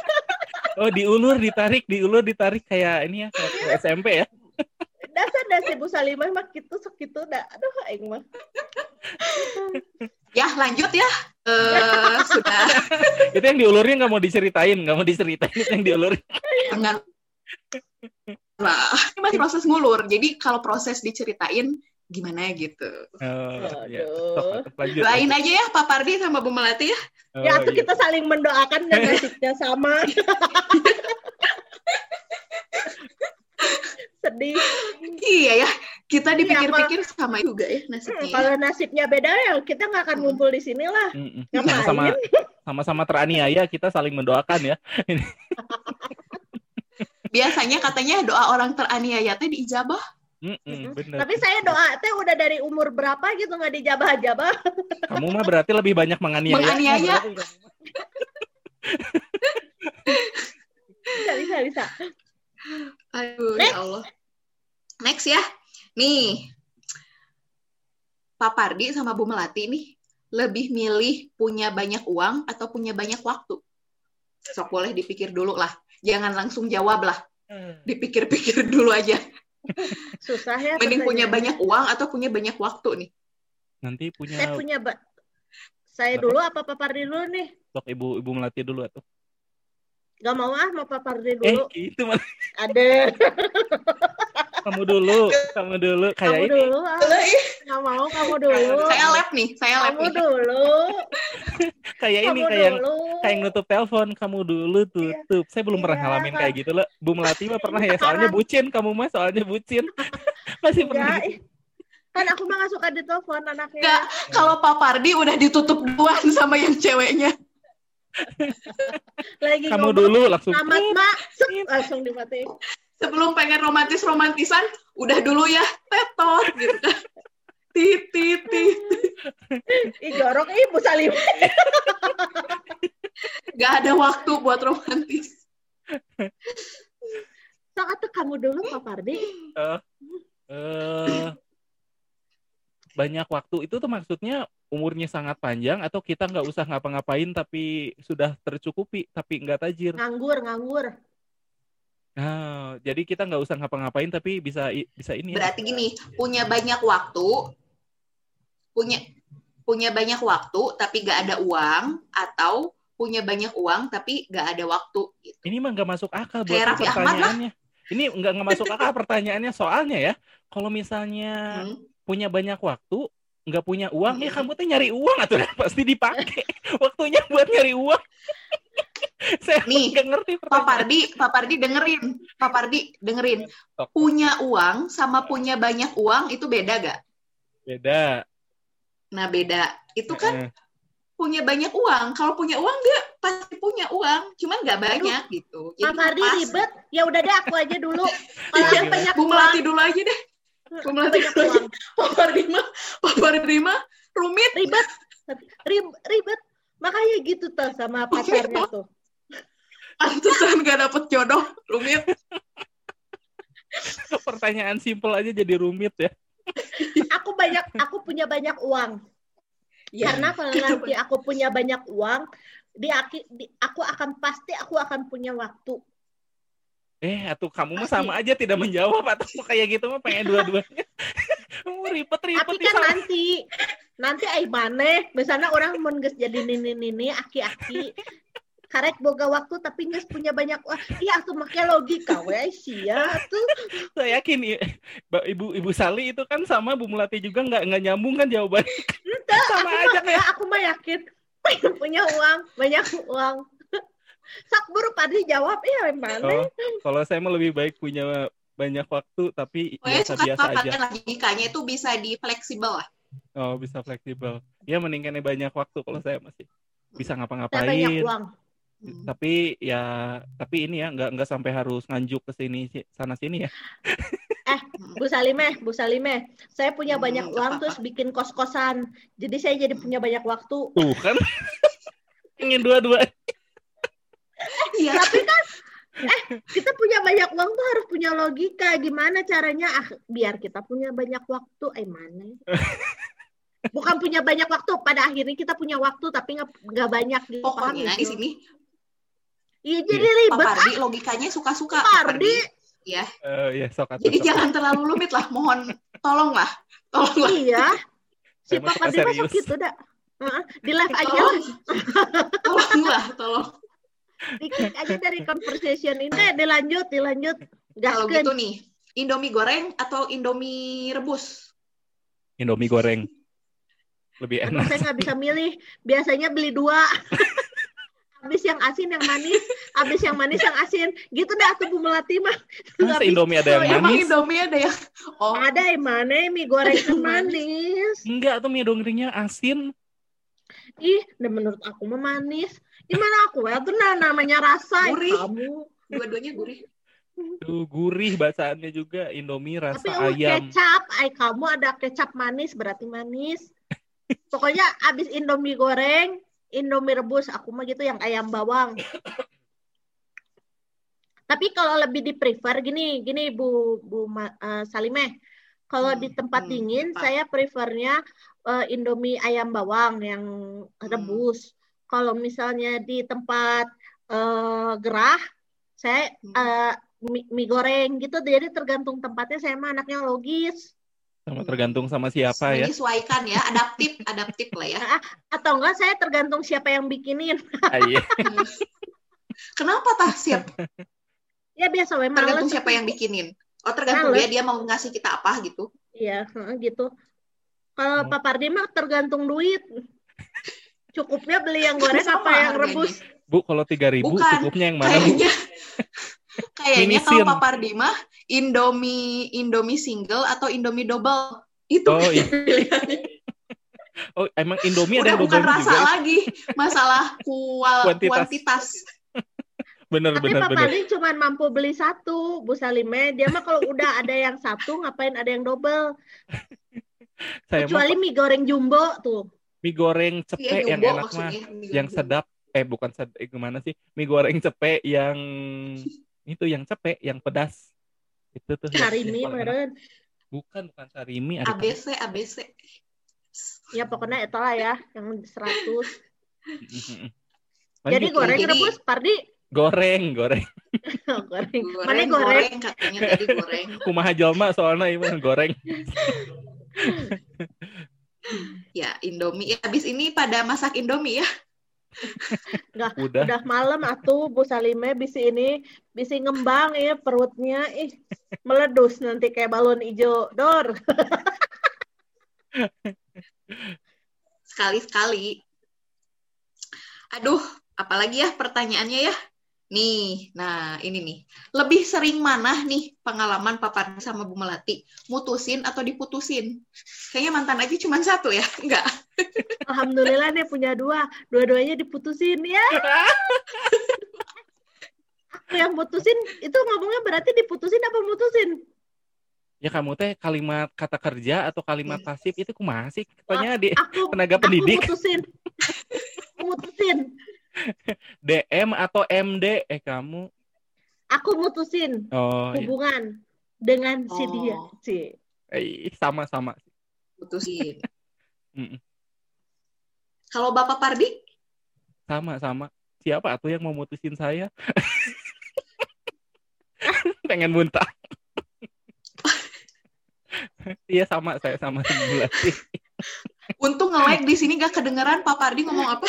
Oh, diulur, ditarik, diulur, ditarik kayak ini ya, kayak SMP ya. dasar si Bu Salimah mah gitu segitu dah. Aduh aing mah. Ya lanjut ya. Eh, sudah. Itu yang diulurnya nggak mau diceritain, nggak mau diceritain itu yang diulur. dengan nah ini masih proses ngulur. Jadi kalau proses diceritain gimana gitu Oh, ya. Lanjut. doain aja ya Pak Pardi sama Bu Melati ya Oh, ya tuh iya. kita saling mendoakan dan nasibnya sama sedih Iya ya, kita Iya, dipikir-pikir sama juga ya Hmm, nasibnya. kalau nasibnya beda ya kita nggak akan Hmm. ngumpul di sini lah. Ngapain? Sama-sama sama-sama teraniaya, kita saling mendoakan ya. Biasanya katanya doa orang teraniaya teh diijabah. Mm-mm, bener. tapi saya doa teh udah dari umur berapa gitu nggak dijabah-jabah Kamu mah berarti lebih banyak menganiaya. Menganiaya. bisa bisa bisa Aduh, Next. ya Allah. Next ya. Nih. Pak Pardi sama Bu Melati nih lebih milih punya banyak uang atau punya banyak waktu? Sok boleh dipikir dulu lah. Jangan langsung jawab lah. Dipikir-pikir dulu aja. Susah ya Mending punya banyak uang atau punya banyak waktu nih. Nanti punya saya punya ba- saya dulu apa Pak Pardi dulu nih? Sok ibu ibu melati dulu atau? Gak mau ah mau Pak Pardi eh dulu. gitu malah ada kamu dulu kamu dulu. Kayak kamu ini. dulu ah. Nggak mau kamu dulu. Saya lab nih, saya lab kamu nih. dulu. Kayak ini kamu kayak dulu. kayak nutup telepon kamu dulu tutup. Saya belum pernah Iya. ngalamin kayak gitu loh Bu Melati mah pernah ya soalnya bucin kamu mah soalnya bucin. Masih pernah. Enggak, ih. kan aku mah gak suka ditelepon anaknya. Enggak, kalau Pak Pardi udah ditutup duluan sama yang ceweknya. lagi kamu ngomong dulu langsung selamat mak. langsung dimatiin Sebelum pengen romantis-romantisan, udah dulu ya, tetot gitu kan. Tit, tit, tit. ih jorok ih Bu Salim Gak ada waktu buat romantis. sok Kamu dulu Pak Pardi. eh banyak waktu itu tuh maksudnya umurnya sangat panjang atau kita nggak usah ngapa-ngapain tapi sudah tercukupi tapi nggak tajir. Nganggur, nganggur. Nah, jadi kita nggak usah ngapa-ngapain tapi bisa bisa ini ya. Berarti gini, punya banyak waktu, punya punya banyak waktu tapi gak ada uang atau punya banyak uang tapi gak ada waktu gitu. Ini mah nggak masuk akal buat Kayak Raffi Ahmad lah. pertanyaannya. Ini nggak nggak masuk akal pertanyaannya soalnya ya. Kalau misalnya Hmm. punya banyak waktu, nggak punya uang, ya Hmm. kamu tuh nyari uang atau pasti dipakai. Waktunya buat nyari uang. Saya Nih, nggak ngerti Pak. Pardi, Pak Pardi dengerin, Pak Pardi dengerin. Punya uang sama punya banyak uang itu beda gak? Beda. Nah beda. Itu kan Eh, punya banyak uang. Kalau punya uang dia pasti punya uang, cuman nggak banyak gitu. Pak Pardi pas. ribet. Ya udah deh aku aja dulu. Kalau Iya. yang banyak Bu uang, Melati dulu aja deh. Bu Melati dulu aja. uang. Pak Pardi mah, Pak Pardi mah rumit. Ribet. Rib- Ribet. Makanya gitu tuh sama pacarnya tuh. Pantesan gak dapet jodoh. Rumit. pertanyaan simpel aja jadi rumit ya. Aku banyak, aku punya banyak uang. Ya. Karena kalau nanti aku punya banyak uang, di, aki- di- aku akan pasti aku akan punya waktu. Eh, atau kamu mah sama aja tidak menjawab atau kayak gitu mah pengen dua-duanya. Kamu ribet-ribet Tapi kan sama- nanti, nanti ai maneh, misalnya orang mau geus jadi nini-nini, aki-aki, karek boga waktu tapi nggak punya banyak uang. Iya, tuh make logika we sia tuh. saya yakin Ibu Ibu Sali itu kan sama Bu Melati juga nggak nggak nyambung kan jawabannya. sama Aku aja mah, kayak aku mah yakin punya uang, banyak uang. Sak buru padi jawab, iya mana? oh, kalau saya mah lebih baik punya banyak waktu tapi Pokoknya suka biasa-biasa aja. pakai logikanya itu bisa di fleksibel lah. Oh, bisa fleksibel. Ya mendingannya banyak waktu kalau saya masih bisa Saya banyak ngapa-ngapain. uang. Hmm. Tapi ya tapi ini ya nggak nggak sampai harus nganjuk ke sini si- sana sini ya. Bu Salimeh, Bu Salimeh, saya punya Hmm, banyak uang terus bikin kos-kosan. Jadi saya jadi punya banyak waktu. Tuh kan. Ingin dua-dua. Iya. Tapi kan eh kita punya banyak uang tuh harus punya logika gimana caranya ah biar kita punya banyak waktu eh mana bukan punya banyak waktu pada akhirnya kita punya waktu tapi nggak banyak gitu paham Pokoknya di gitu? sini iya jadi Pak ribet Pardi logikanya suka-suka. Pak Pak Pardi Ya. Eh ya sok atuh, Jadi jangan terlalu rumit lah. Mohon tolonglah. Tolonglah. iya si Pak Pardi masuk serius. gitu dah Heeh, di live aja Tolong. lah Tolonglah, tolong. diklik aja dari conversation ini Eh, dilanjut dilanjut Kalau gaskeun gitu nih, Indomie goreng atau Indomie rebus? Indomie goreng. Lebih Aduh, enak. saya nggak bisa milih. Biasanya beli dua. habis yang asin yang manis, habis yang manis yang asin. Gitu dah tuh Bu Melati mah. Masa Nggak Indomie ada yang Emang manis? Indomie ada yang Oh, Ada yang mana mie goreng yang manis. Enggak tuh mie gorengnya asin. Ih, dan menurut aku mah manis. Gimana aku ya? Tuh nah, namanya rasa Gurih. kamu. dua-duanya gurih. Tuh gurih bacaannya juga Indomie rasa Tapi oh, ayam. kecap, ay kamu ada kecap manis berarti manis. Pokoknya abis Indomie goreng, Indomie rebus, aku mah gitu yang ayam bawang. Tapi kalau lebih di prefer gini, gini Bu Bu Ma- eh, Salimeh. Kalau Hmm, di tempat hmm, dingin apa? saya prefernya eh, Indomie ayam bawang yang Hmm. rebus. Kalau misalnya di tempat eh, gerah, saya Hmm. eh, mie, mie goreng gitu. Jadi tergantung tempatnya saya mah anaknya logis. Sama tergantung sama siapa ya. Menyesuaikan ya, adaptif, adaptif lah ya. Atau enggak saya tergantung siapa yang bikinin. Ah, iya. Kenapa tah siap? Ya biasa we Tergantung males. siapa yang bikinin. Oh, tergantung Males. dia dia mau ngasih kita apa gitu. Iya, heeh, gitu. Kalau Hmm. Pak Pardi mah tergantung duit. Cukupnya beli yang goreng apa yang rebus. Bu kalau 3000 Bukan. cukupnya yang mana? Kayaknya kayaknya kalau. Pak Pardi mah Indomie Indomie single atau Indomie double. Itu Oh, iya. Oh, emang Indomie ada Udah yang bukan double rasa juga. ya? lagi, masalah kual, Kuantitas. kuantitas. Bener Tapi bener Pak bener. Cuma mampu beli satu, Bu Salime. Dia mah kalau udah ada yang satu, ngapain ada yang double? Saya Kecuali mie goreng jumbo tuh. mie goreng Iya, cepek yang jumbo enak mah. Yang sedap. Eh bukan sedap. Eh, gimana sih? Mie goreng cepek yang itu yang cepek, yang pedas. Itu tuh. Sarimi meren. Bukan, bukan Sarimi. Ada ABC ABC. Ya pokoknya itulah ya yang 100. Mm-mm. Jadi goreng Jadi- rebus Pardi goreng, goreng. goreng. Mana Goreng, goreng? goreng katanya tadi goreng. Kumaha jalma soalnya ieu mah goreng. Ya, Indomie. Ya, habis ini pada masak Indomie ya. Udah. Udah malam atuh Bu Salime bisi ini bisi ngembang ya perutnya ih meledus nanti kayak balon hijau dor. Sekali-sekali. Aduh, apalagi ya pertanyaannya ya. Nih, nah ini nih. Lebih sering mana nih pengalaman paparan sama Bu Melati? Mutusin atau diputusin? Kayaknya mantan aja cuma satu ya? Enggak. Alhamdulillah nih punya dua, dua-duanya diputusin ya. Aku yang putusin itu ngomongnya berarti diputusin apa mutusin? Ya kamu teh kalimat kata kerja atau kalimat pasif itu kumaha sih? Katanya di Aku tenaga aku pendidik mutusin. mutusin. DM atau MD eh kamu Aku mutusin oh iya. hubungan dengan si Oh. dia. Si. Eh, sama-sama Putusin. Kalau Bapak Pardi? sama-sama siapa tuh yang mau mutusin saya pengen muntah iya sama saya sama si Bulati Untung nge-like di sini gak kedengeran Pak Pardi ngomong apa?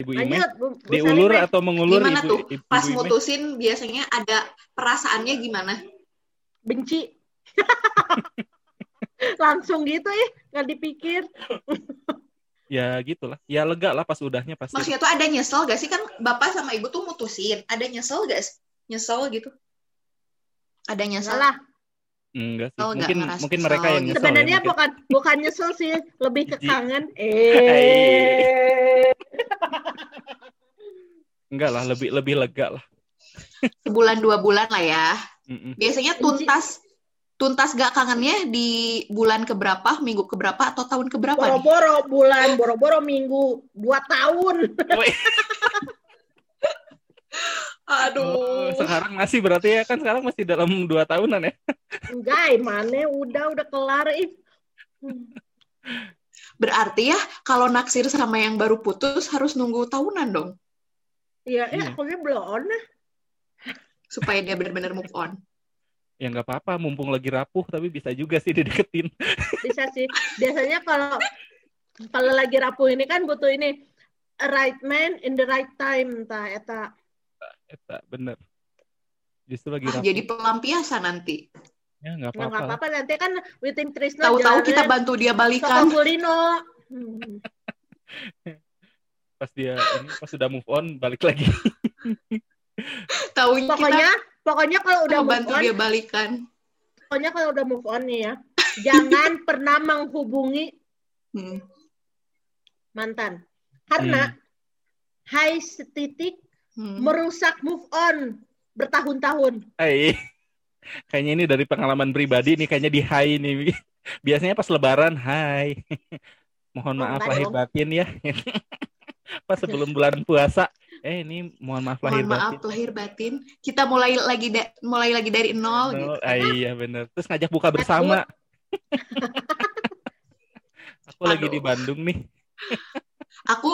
ibu Ime Lanjut, Bu, Bu diulur Salime. atau mengulur Gimana ibu, tuh? ibu, Pas ibu Ime? mutusin biasanya ada perasaannya gimana? benci. Langsung gitu ya, nggak dipikir. ya gitulah ya lega lah pas udahnya pasti Maksudnya tuh ada nyesel gak sih? Kan bapak sama ibu tuh mutusin. Ada nyesel gak sih? Nyesel gitu? Ada nyesel? Salah. enggak sih Oh, mungkin ngerasa mungkin mereka yang nyesel Sebenarnya ya, mungkin. bukan bukan nyesel sih, lebih ke Jijik. kangen. Eh. enggak lah lebih lebih lega lah Sebulan dua bulan lah ya. Mm-mm. Biasanya tuntas tuntas gak kangennya di bulan keberapa, minggu keberapa, atau tahun keberapa nih? Boro-boro bulan, boro-boro minggu, dua tahun. Aduh. sekarang masih berarti ya kan sekarang masih dalam dua tahunan ya Enggak, mana udah udah kelar ih. Berarti ya kalau naksir sama yang baru putus harus nunggu tahunan dong Iya, eh Iya. aku belum. supaya dia benar-benar move on. Ya nggak apa-apa mumpung lagi rapuh tapi bisa juga sih dideketin Bisa sih. Biasanya kalau kalau lagi rapuh ini kan butuh ini a right man in the right time entah eta. Eta, bener justru lagi Ah, rapuh jadi pelampiasan nanti. ya nggak Ya nggak apa-apa apa-apa nanti kan Witin Trisno Tahu-tahu kita jalanin bantu dia balikan. Hmm. pas dia ini pas sudah move on balik lagi Tahunya kita Pokoknya kalau udah move bantu on, dia balikan. pokoknya kalau udah move on nih ya, jangan pernah menghubungi Hmm. mantan. Karena high setitik Hmm. merusak move on bertahun-tahun. Eh, kayaknya ini dari pengalaman pribadi nih kayaknya di high nih biasanya pas lebaran hai mohon Oh, maaf lahir batin ya pas sebelum bulan puasa eh ini mohon maaf lahir Mohon maaf batin lahir batin. Kita mulai lagi da- mulai lagi dari nol gitu. No, ah, iya bener terus ngajak buka bersama aku lagi di Aduh. Bandung nih Aku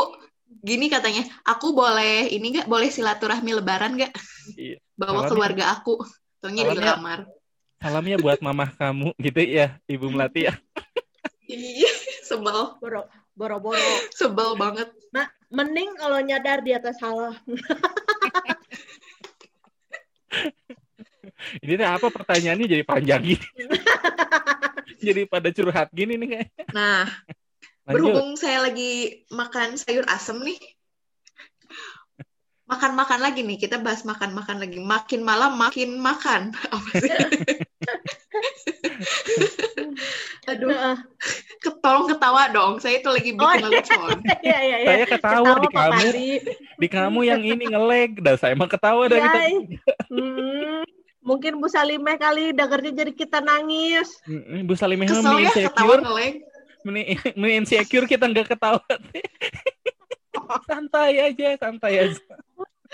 gini katanya, aku boleh ini nggak boleh silaturahmi lebaran nggak? Iya. Bawa Salamnya- keluarga aku. Salamnya- dilamar. salamnya buat mamah kamu gitu ya ibu melati ya Iya, sebel, Boro- Boro-boro. sebel banget. Nah, mending kalau nyadar di atas salah. ini apa pertanyaannya jadi panjang gini jadi pada curhat gini nih kayak Nah, lanjut berhubung saya lagi makan sayur asem nih. Makan-makan lagi nih, kita bahas makan-makan lagi. Makin malam makin makan. Apa sih? Aduh, Heeh. ketolong ketawa dong. Saya itu lagi Oh, bikin iya. lelucon. Iya, iya, iya. saya ketawa, di Pak kamu Pandi. di kamu yang ini ngeleg dah saya emang ketawa dari Iya, tadi Hmm, mungkin Bu Salimeh kali dengernya jadi kita nangis. Mm, Bu Salimeh Kesel ya ketawa insecure ngeleg. insecure kita nggak ketawa santai aja santai aja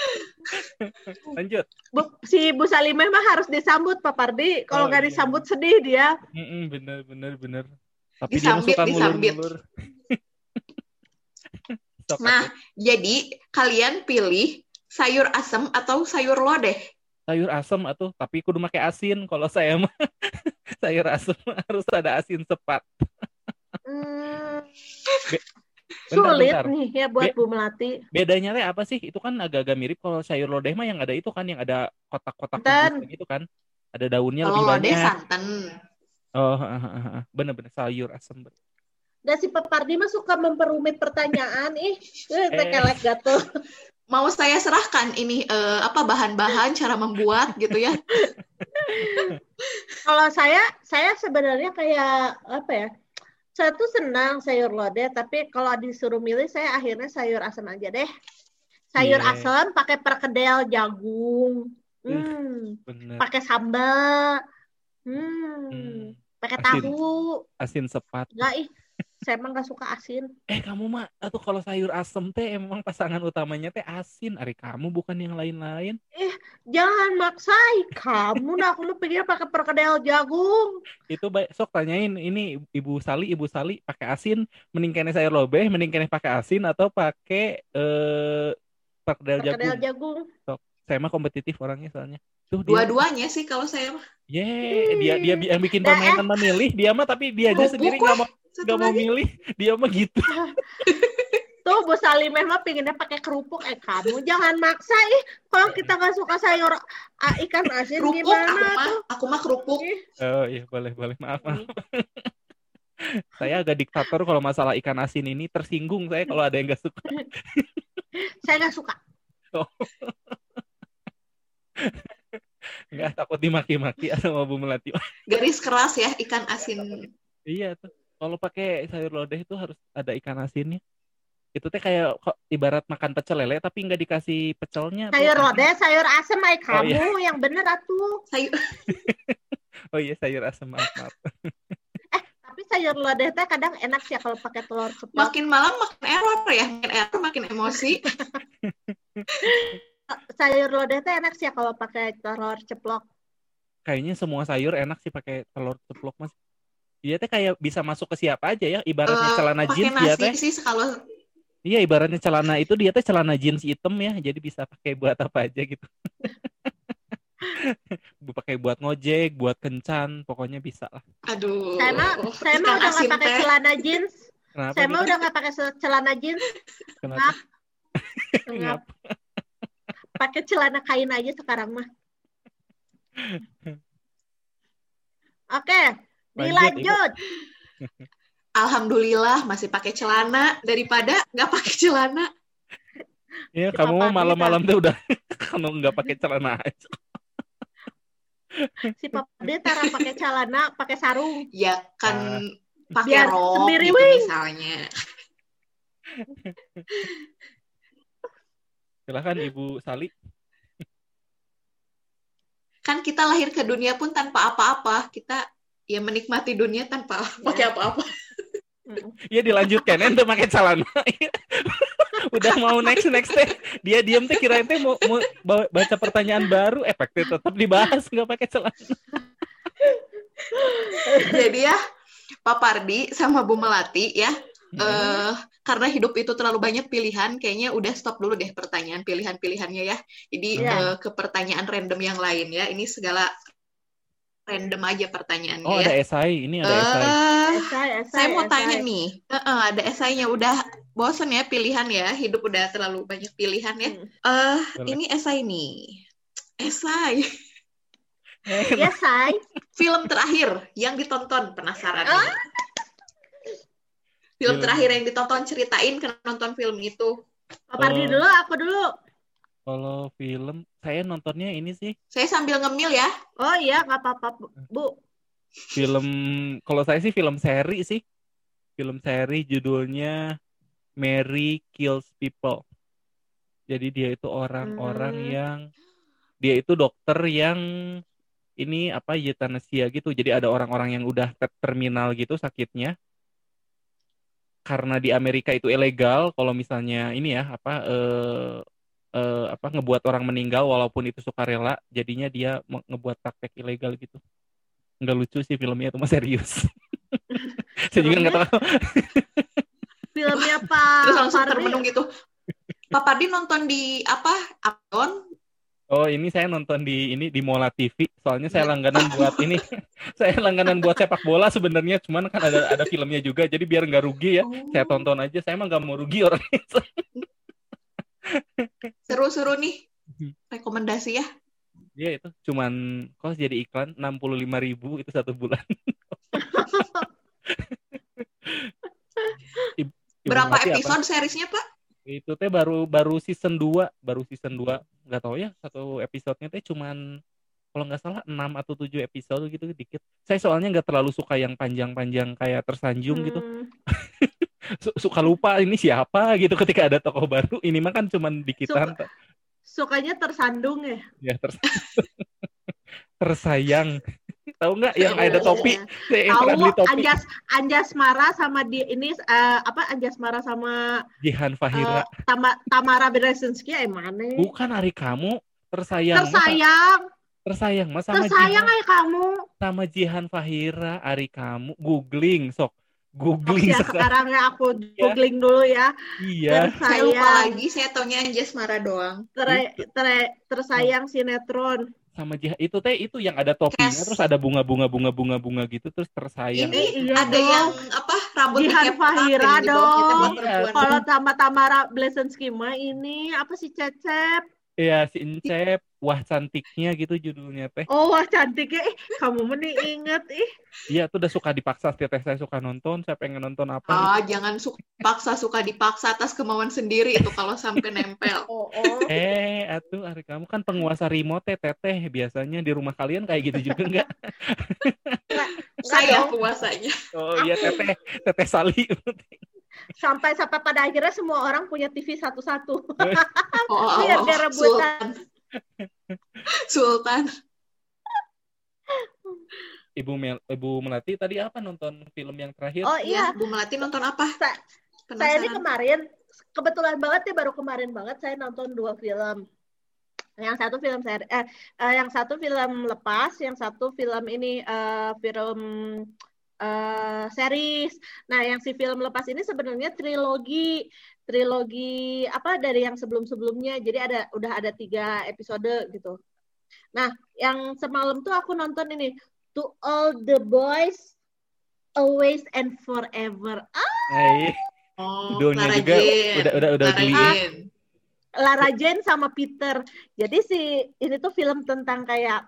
Lanjut. Bu, si Bu Salimah mah harus disambut Pak Pardi. Kalau Oh, nggak iya. disambut sedih dia. Mm-mm, bener bener bener. Tapi Disambit, dia suka disambit. Nah, jadi kalian pilih sayur asem atau sayur lodeh. sayur asem atau tapi kudu make asin kalau saya mah sayur asem harus ada asin sepat. Hmm, Bentar, sulit bentar. nih ya buat Be- Bu Melati. Bedanya teh apa sih? Itu kan agak-agak mirip kalau sayur lodeh mah yang ada itu kan yang ada kotak-kotak gitu kan. Ada daunnya Kalau lebih lodeh banyak. santan. Oh, bener-bener sayur asem. Dan si Pak Pardi mah suka memperumit pertanyaan. Ih, eh, teh Eh. gatel. Mau saya serahkan ini eh, apa bahan-bahan cara membuat gitu ya. Kalau saya, saya sebenarnya kayak apa ya? Saya tuh senang sayur lodeh, tapi kalau disuruh milih, saya akhirnya sayur asam aja deh. Sayur Iya. asam pakai perkedel jagung, hmm, pakai sambal, hmm, Hmm, pakai tahu. asin sepat. Enggak ih, saya emang gak suka asin. Eh kamu mah atau kalau sayur asem teh emang pasangan utamanya teh asin. Ari kamu bukan yang lain-lain. Jangan maksai kamu, nah aku pikir pakai perkedel jagung. Itu baik sok tanyain ini Ibu Sali, Ibu Sali pakai asin, mending kene sayur lodeh, mending kene pakai asin atau pakai eh perkedel Perkedel jagung. jagung. Saya mah kompetitif orangnya soalnya. Tuh dia, Dua-duanya sih kalau saya mah. Ye, dia dia bi- yang bikin Dah, permainan memilih dia mah tapi dia aja sendiri nggak mau nggak mau milih, dia mah gitu. Tuh Bu Salimeh mah pinginnya pakai kerupuk. Eh kamu jangan maksa ih. Kalau kita nggak suka sayur ah, ikan asin Kerupuk gimana aku mah, tuh? aku mah kerupuk. Oh iya boleh boleh maaf maaf. saya agak diktator kalau masalah ikan asin ini tersinggung saya kalau ada yang nggak suka. Saya nggak suka. Nggak takut dimaki-maki sama Bu Melati. Garis keras ya ikan asin. iya tuh. Kalau pakai sayur lodeh itu harus ada ikan asinnya. Itu teh kayak kok ibarat makan pecel lele tapi nggak dikasih pecelnya. tuh. Sayur lodeh, sayur asem ay Oh, iya. kamu yang bener atuh. Sayur Oh iya sayur asam maaf maaf. Tapi sayur lodeh teh kadang enak sih kalau pakai telur ceplok. makin malam makin error ya, makin error makin emosi. Sayur lodeh teh enak sih kalau pakai telur ceplok. Kayaknya semua sayur enak sih pakai telur ceplok mas. Dia teh kayak bisa masuk ke siapa aja ya. Ibaratnya Eh, celana jeans dia teh. sih kalau Iya ibaratnya celana itu dia teh celana jeans hitam ya. Jadi bisa pakai buat apa aja gitu. Bu- pakai buat ngojek, buat kencan, pokoknya bisa lah. aduh. Saya mah, saya mah udah nggak pakai celana jeans. Kenapa? Saya mah udah nggak pakai celana jeans. Kenapa? Nggak. Pakai celana kain aja sekarang mah. Oke, Lanjut, dilanjut. Alhamdulillah masih pakai celana daripada nggak pakai celana. Iya, kamu malam-malam tuh udah kalau nggak pakai celana aja. Si Papa dia tara pakai celana, pakai sarung. Ya kan Ah. pakai rok sendiri, gitu misalnya. Silahkan Ibu Sali. Kan kita lahir ke dunia pun tanpa apa-apa. Kita ya menikmati dunia tanpa pakai apa-apa. Iya dilanjutkan ente pakai celana. udah mau next next teh. Dia diam teh kirain teh mau, mau baca pertanyaan baru, efeknya tetap dibahas nggak pakai celana. Jadi ya Pak Pardi sama Bu Melati ya Hmm. eh karena hidup itu terlalu banyak pilihan, kayaknya udah stop dulu deh pertanyaan pilihan-pilihannya ya. Jadi Iya. eh, ke pertanyaan random yang lain ya. Ini segala random aja pertanyaannya Oh ya. ada esai, ini ada esai. Eh, Esai, esai, saya mau esai. tanya nih, Eh, eh, ada esainya udah bosen ya pilihan ya, hidup udah terlalu banyak pilihan ya. Hmm. Eh, Boleh. ini esai nih, esai Eh, say. film terakhir yang ditonton penasaran. Ah. Film Film. terakhir yang ditonton ceritain kan nonton film itu. Pak Pardi Oh. dulu, aku dulu. Kalau film, saya nontonnya ini sih Saya sambil ngemil ya. Oh iya, nggak apa-apa, Bu. film. Kalau saya sih film seri sih. Film seri judulnya Mary Kills People. Jadi dia itu orang-orang Hmm. yang dia itu dokter yang ini apa euthanasia gitu. Jadi ada orang-orang yang udah ter- terminal gitu sakitnya. Karena di Amerika itu ilegal kalau misalnya ini ya apa eh, eh, apa ngebuat orang meninggal walaupun itu sukarela jadinya dia ngebuat praktek ilegal gitu nggak lucu sih filmnya itu mah serius saya juga nggak tahu Filmnya Pak Terus langsung termenung gitu. Pak Pardi nonton di apa? Amazon? Oh ini saya nonton di ini di Mola TV soalnya saya langganan buat ini saya langganan buat sepak bola sebenarnya cuman kan ada ada filmnya juga jadi biar nggak rugi ya Oh. saya tonton aja saya emang nggak mau rugi orang Seru-seru nih. Mhm. Rekomendasi ya. Iya itu cuman kok jadi iklan 65.000 ribu itu satu bulan. Berapa Melati apa? episode seriesnya, Pak? Itu teh baru baru season 2, baru season 2. Nggak tahu ya satu episodenya teh cuman kalau nggak salah 6 atau 7 episode gitu dikit. Saya soalnya nggak terlalu suka yang panjang-panjang kayak tersanjung gitu. Hmm. Su- Suka lupa ini siapa gitu ketika ada tokoh baru. Ini mah kan cuman dikitan. Sukanya tersandung ya. Ya ters- tersayang. Tahu nggak yang ada topi? Saya yang pernah Tahu beli topi. Anjas Anjas marah sama di ini eh, apa Anjas marah sama Jihan eh, Fahira. Tama, Tamara Beresinski eh mana? Bukan hari kamu tersayang. Masa- Tersayang, tersayang mas sama tersayang Jihan, ay kamu. sama Jihan Fahira hari kamu googling sok Oh, googling ya, sekarang. sekarang ya aku googling dulu ya. Iya. Saya lupa Tersayang, lagi, saya taunya Anjas Mara doang. ter- ter- tersayang sinetron. Sama Jihan itu teh itu yang ada topinya Yes. terus ada bunga-bunga bunga-bunga bunga gitu terus tersayang. Ini iya ada dong. yang apa rambut Jihan kayak Fahira dong. Kalau sama Tamara Blesensky mah ini apa sih Cecep? Iya si Encep, wah cantiknya gitu judulnya teh. Oh wah cantiknya, ih kamu mending inget ih. Iya tuh udah suka dipaksa setiap saya suka nonton, saya pengen nonton apa. Ah, jangan suka paksa suka dipaksa atas kemauan sendiri itu kalau sampai nempel. Oh, oh. Eh, atuh hari kamu kan penguasa remote teh teteh biasanya di rumah kalian kayak gitu juga enggak? Saya dong. puasanya. Oh iya teteh, teteh Sali. Sampai sampai pada akhirnya semua orang punya TV satu-satu. Oh, oh, Biar oh, dia rebutan. Sultan. Sultan. Ibu Mel, Ibu Melati tadi apa nonton film yang terakhir? Oh Iya, iya, Bu Melati nonton apa? Sa- saya ini kemarin kebetulan banget ya baru kemarin banget saya nonton dua film. Yang satu film seri, eh, eh, yang satu film lepas, yang satu film ini eh, film eh, series. Nah, yang si film lepas ini sebenarnya trilogi, trilogi apa dari yang sebelum-sebelumnya. Jadi ada udah ada tiga episode gitu. Nah, yang semalam tuh aku nonton ini To All the Boys Always and Forever. Eh, Oh, judulnya Clara juga Jane. udah udah udah geli. Jane. Lara Jane sama Peter. Jadi si ini tuh film tentang kayak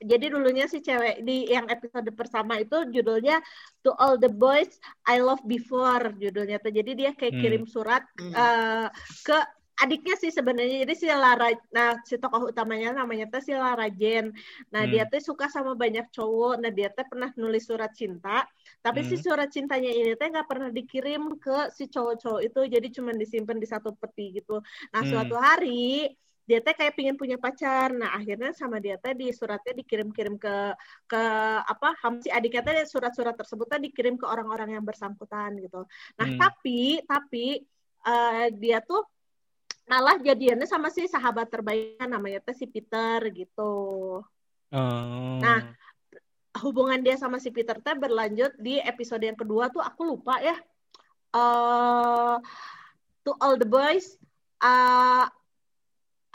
jadi dulunya si cewek di yang episode pertama itu judulnya To All the Boys I Love Before judulnya tuh. Jadi dia kayak Hmm. kirim surat Hmm. eh, ke adiknya sih sebenarnya. Jadi si Lara nah si tokoh utamanya namanya tuh si Lara Jane. Nah, Hmm. dia tuh suka sama banyak cowok. Nah, dia tuh pernah nulis surat cinta, tapi si Hmm. surat cintanya ini tuh nggak pernah dikirim ke si cowok-cowok itu. Jadi cuma disimpan di satu peti gitu. Nah, Hmm. suatu hari dia teh kayak pingin punya pacar. Nah, akhirnya sama dia teh di suratnya dikirim-kirim ke ke apa? ham- Si adiknya teh surat-surat tersebut teh dikirim ke orang-orang yang bersangkutan gitu. Nah, Hmm. tapi tapi eh, dia tuh malah jadiannya sama si sahabat terbaiknya namanya teh si Peter gitu. Oh. Nah, Hubungan dia sama si Peter teh berlanjut di episode yang kedua tuh aku lupa ya. eh to all the boys eh,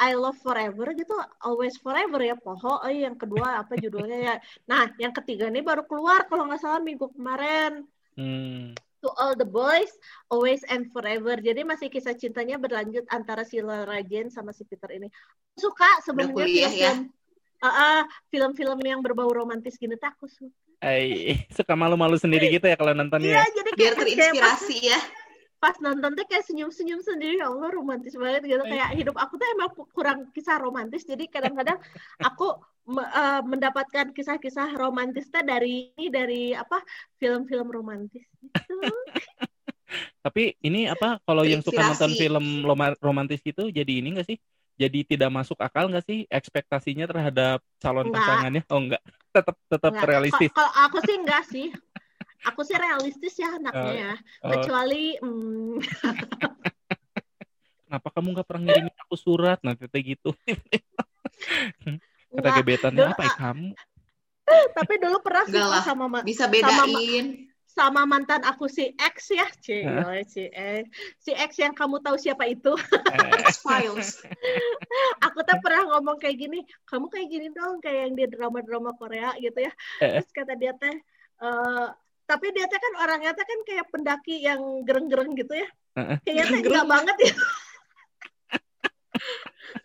I love forever gitu, always forever ya poho. Eh, yang kedua apa judulnya ya? Nah, yang ketiga ini baru keluar kalau nggak salah minggu kemarin. Hmm. To all the boys, always and forever. Jadi masih kisah cintanya berlanjut antara si Lara Jane sama si Peter ini. Suka sebenarnya kuliah ya? film Ah, ah, film-film yang berbau romantis gini tuh aku suka. Eh, suka malu-malu sendiri gitu ya kalau nontonnya. Iya, ya? jadi Biar kayak, kayak pas, terinspirasi ya. Pas nonton tuh kayak senyum-senyum sendiri, ya Allah romantis banget gitu. Kayak hidup aku tuh emang kurang kisah romantis, jadi kadang-kadang aku me- eh, mendapatkan kisah-kisah romantis tuh dari ini dari apa film-film romantis. Gitu. Tapi ini apa kalau yang suka nonton film romantis gitu jadi ini enggak sih? Jadi tidak masuk akal nggak sih ekspektasinya terhadap calon Enggak. pasangannya? Oh enggak, tetap tetap realistis. Kalau aku sih enggak sih. Aku sih realistis ya anaknya ya. Oh. Kecuali hmm, kenapa kamu nggak pernah ngirimin aku surat nah tete gitu kata gebetannya apa ya kamu tapi dulu pernah sih lah. sama ma- Bisa Sama- bedain. sama mantan aku si X ya, C, oh, si X, si X yang kamu tahu siapa itu. Eh, X-Files. aku tuh pernah ngomong kayak gini, kamu kayak gini dong, kayak yang di drama-drama Korea gitu ya. Eh. Terus kata dia teh, eh, tapi dia teh kan orangnya teh kan kayak pendaki yang gereng-gereng gitu ya. Kayaknya teh enggak banget ya.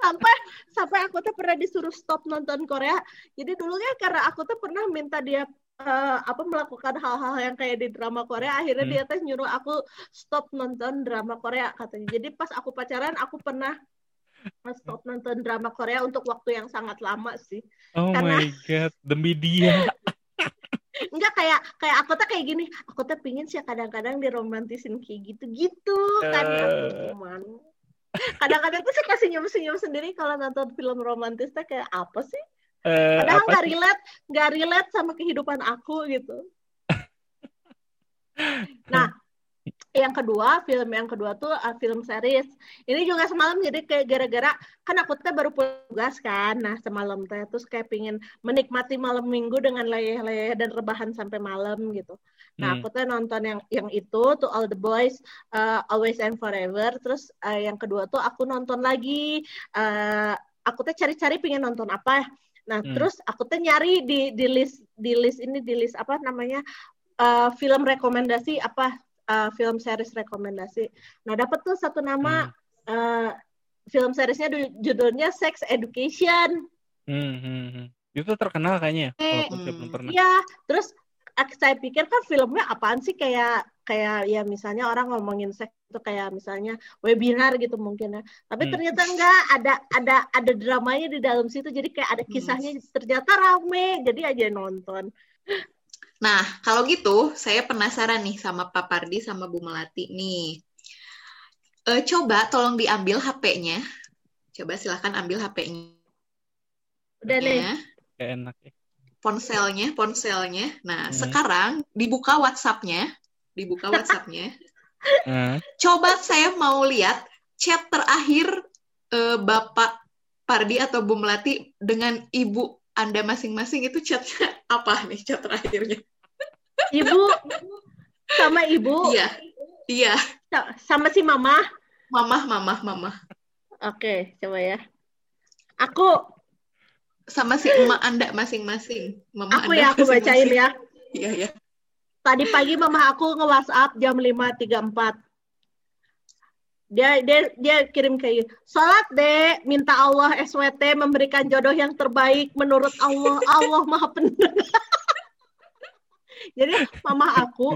sampai sampai aku tuh pernah disuruh stop nonton Korea. Jadi dulunya karena aku tuh pernah minta dia eh, apa melakukan hal-hal yang kayak di drama Korea, akhirnya Hmm. dia teh nyuruh aku stop nonton drama Korea katanya. Jadi pas aku pacaran aku pernah stop nonton drama Korea untuk waktu yang sangat lama sih. oh Karena- my god demi dia Enggak kayak kayak aku tuh kayak gini, aku tuh pingin sih kadang-kadang diromantisin kayak gitu-gitu kan Eh. cuman kadang-kadang tuh saya kasih senyum-senyum sendiri kalau nonton film romantis tuh kayak apa sih? Eh, Padahal nggak relate, nggak relate sama kehidupan aku gitu. Nah, yang kedua, film yang kedua tuh uh, film series. Ini juga semalam jadi kayak gara-gara kan aku tuh baru pulang tugas kan. Nah, semalam teh terus kayak pingin menikmati malam minggu dengan leyeh-leyeh dan rebahan sampai malam gitu. Nah, Hmm. aku tuh nonton yang yang itu tuh All the Boys, uh, Always and Forever. Terus uh, yang kedua tuh aku nonton lagi. uh, aku tuh cari-cari pingin nonton apa. Nah, Hmm. terus aku tuh nyari di di list di list ini di list apa namanya uh, film rekomendasi apa uh, film series rekomendasi. Nah, dapat tuh satu nama uh, film seriesnya du- judulnya Sex Education. Hmm, hmm, hmm. Itu terkenal kayaknya ya, Eh, walaupun saya belum pernah. Iya, terus saya pikir kan filmnya apaan sih kayak kayak ya misalnya orang ngomongin seks itu kayak misalnya webinar gitu mungkin ya. Tapi Hmm. ternyata enggak ada ada ada dramanya di dalam situ jadi kayak ada Hmm. kisahnya ternyata rame jadi aja nonton. Nah, kalau gitu, saya penasaran nih sama Pak Pardi sama Bu Melati nih. Eh, coba tolong diambil HP-nya. Coba silahkan ambil HP-nya. Udah nih. Kayak enak ya. Ponselnya, ponselnya. Nah, Hmm. sekarang dibuka WhatsApp-nya. Dibuka WhatsApp-nya. Eh, Coba saya mau lihat chat terakhir eh, Bapak Pardi atau Bu Melati dengan Ibu Anda masing-masing itu chatnya apa nih chat terakhirnya? Ibu sama ibu Iya, iya. sa- sama si mama. Mamah, mamah, mamah. Oke, coba ya. Aku Sama si emak Anda masing-masing. Mama aku Anda ya aku bacain ya. Iya, iya. Tadi pagi mama aku nge-WhatsApp jam 5.34. Dia dia dia kirim kayak salat deh minta Allah SWT memberikan jodoh yang terbaik menurut Allah. Allah maha pendengar. Jadi mama aku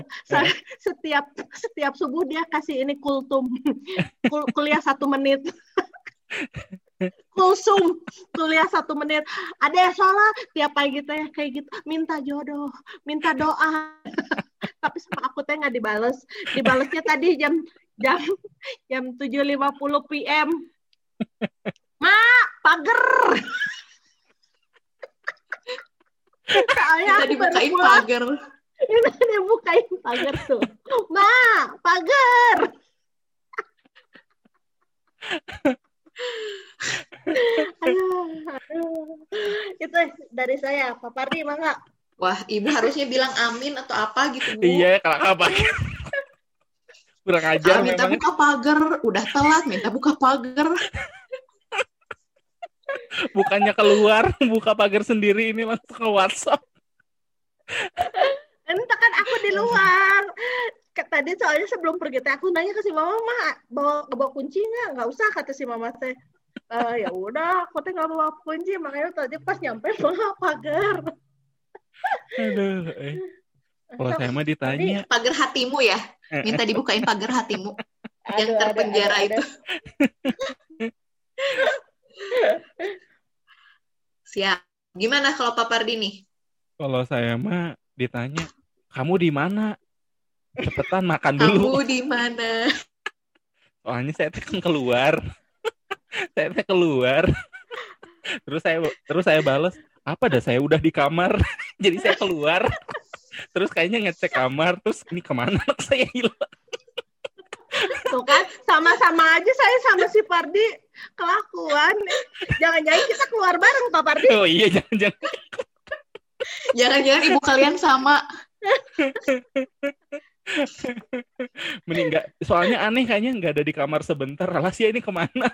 setiap setiap subuh dia kasih ini kultum. Kul- kuliah satu menit. Kulsum. Kuliah satu menit. Ada yang sholat tiap pagi teh kayak gitu. Minta jodoh minta doa. Tapi sama aku teh nggak dibales. Dibalesnya tadi jam jam jam 7.50 PM ma pager soalnya Kita aku baru dibukain pulang pagar. ini bukain pagar tuh ma pagar aduh, aduh. itu dari saya Pak Pardi mangga Wah, ibu harusnya bilang amin atau apa gitu, Bu. Iya, kalau apa? Kurang ajar Ah, minta memang. buka pagar, udah telat minta buka pagar. Bukannya keluar, buka pagar sendiri ini langsung ke WhatsApp. Entah kan aku di luar. Tadi soalnya sebelum pergi teh aku nanya ke si mama, "Ma, bawa bawa kunci nggak?" Nggak usah kata si mama teh. "Eh, ya udah, aku teh nggak bawa kunci, makanya tadi pas nyampe bawa pagar. Aduh, eh. Kalau saya mah ditanya, Pagar hatimu ya, minta dibukain pagar hatimu yang Aduh, aduh, terpenjara aduh, itu. Siap. Gimana kalau Pak Pardi nih? kalau saya mah ditanya, kamu di mana? Cepetan makan dulu. Kamu di mana? Soalnya saya teh kan keluar. saya teh keluar. terus saya terus saya balas, apa dah saya udah di kamar. Jadi saya keluar. Terus kayaknya ngecek kamar, terus ini ke mana anak saya hilang. Tuh kan, sama-sama aja saya sama si Pardi kelakuan. Jangan-jangan kita keluar bareng Pak Pardi. Oh iya jangan-jangan. Jangan-jangan ibu kalian sama. Mending nggak. Soalnya aneh kayaknya nggak ada di kamar sebentar. Rahasia ini ke mana?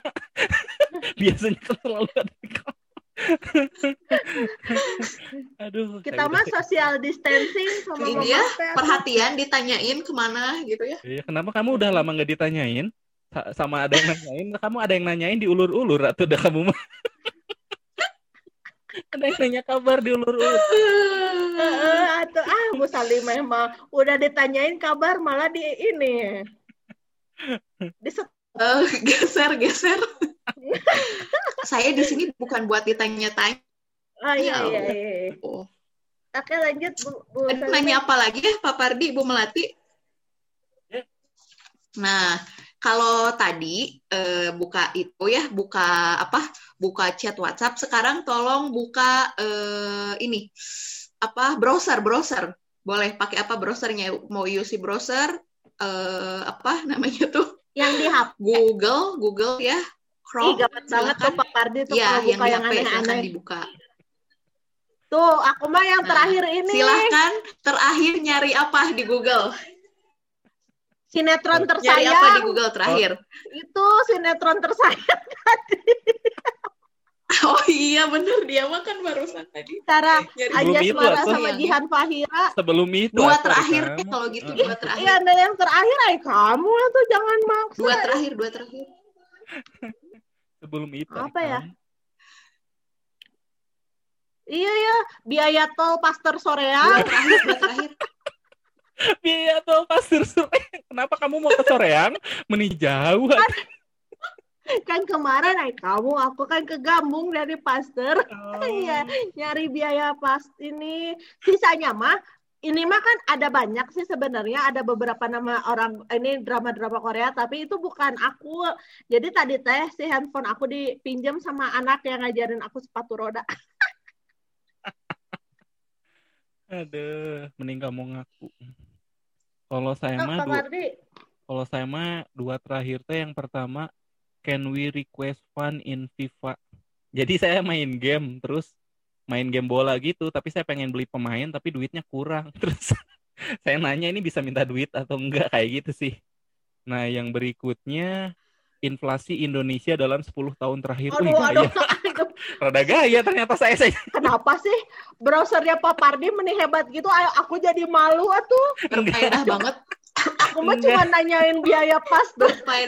Biasanya kan selalu ada di kamar. Aduh. Kita mah udah- social distancing sama Ini dia teh. perhatian ditanyain ke mana gitu ya. Iya, kenapa kamu udah lama nggak ditanyain? Sa- Sama ada yang nanyain, kamu ada yang nanyain diulur-ulur atau udah kamu mah? ada yang nanya kabar diulur-ulur. Heeh, atuh ah Bu Salimah mah udah ditanyain kabar malah di ini. Di Eh, geser geser. Saya di sini bukan buat ditanya-tanya. Ah iya iya iya. Oh. Oke lanjut Bu, Bu Aduh, nanya apa lagi ya Pak Pardi, Bu Melati? Ya. Nah, kalau tadi eh, buka itu ya, buka apa? Buka chat WhatsApp. Sekarang tolong buka eh, ini apa? Browser, browser. Boleh pakai apa browsernya? Mau UC browser? Eh, apa namanya tuh? Yang di HP. Google, Google ya. Ih, Chrome. gawat banget tuh. Pak Pardi tuh Ya, kalau yang buka yang silakan aneh-aneh. dibuka. Tuh, aku mah yang Nah, terakhir ini. Silakan terakhir nyari apa di Google? Sinetron Nyari apa di tersayang. Google terakhir? Itu sinetron tersayang. Oh iya bener dia mah kan barusan tadi. Nyari Belum Aja atuh. sama Jihan Fahira. Sebelum itu Dua terakhir kamu? deh kalau gitu dua terakhir. Iya, ada yang terakhir ay kamu tuh jangan maksa. Dua terakhir, dua terakhir. Sebelum itu. Apa ya? kamu. Iya ya, biaya tol Pasteur Dua Soreang. terakhir, dua terakhir. Biaya tol pasir sore. Kenapa kamu mau ke Soreang? Meni jauh. kan kemarin ay kamu aku kan ke Gambung dari Pasteur. Oh. Iya, nyari biaya pas ini. Sisanya mah ini mah kan ada banyak sih sebenarnya ada beberapa nama orang ini drama-drama Korea tapi itu bukan aku. Jadi tadi teh si handphone aku dipinjam sama anak yang ngajarin aku sepatu roda. Aduh, mending kamu ngaku. Kalau saya Oh, mah dua, kalau saya mah dua terakhir teh yang pertama can we request fun in FIFA. Jadi saya main game terus main game bola gitu, tapi saya pengen beli pemain tapi duitnya kurang. Terus saya nanya ini bisa minta duit atau enggak kayak gitu sih. Nah, yang berikutnya inflasi Indonesia dalam 10 tahun terakhir. Wih, aduh, gaya. aduh, Rada gaya ternyata saya, saya. kenapa sih browsernya Pak Pardi mending hebat gitu? Ayo aku jadi malu atuh. Berfaedah banget. Aku mah cuma nanyain biaya pas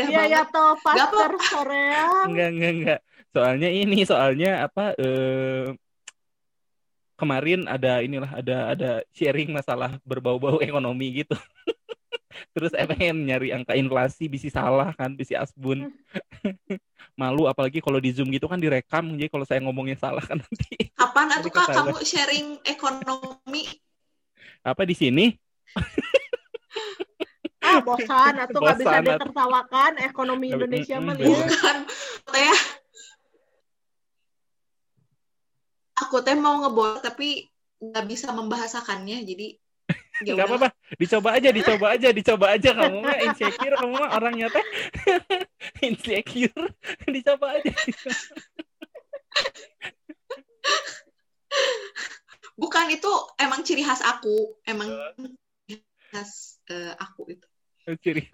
Biaya tol Pasteur Soreang. Enggak, enggak, enggak. Soalnya ini, soalnya apa eh kemarin ada inilah ada ada sharing masalah berbau-bau ekonomi gitu. Terus pengen nyari angka inflasi bisa salah kan, bisa asbun. Malu apalagi kalau di Zoom gitu kan direkam. Jadi kalau saya ngomongnya salah kan nanti Kapan atuh Kak kamu sharing ekonomi? apa di sini? Ah, bosan atau nggak bisa ditertawakan ekonomi Indonesia mah. Bukan teh. Aku teh mau ngebor tapi nggak bisa membahasakannya jadi ya udah. apa-apa, dicoba aja, dicoba aja, dicoba aja kamu mah insecure, kamu mah orangnya teh insecure, dicoba aja. Bukan itu emang ciri khas aku, emang ciri khas eh, aku itu. Ciri.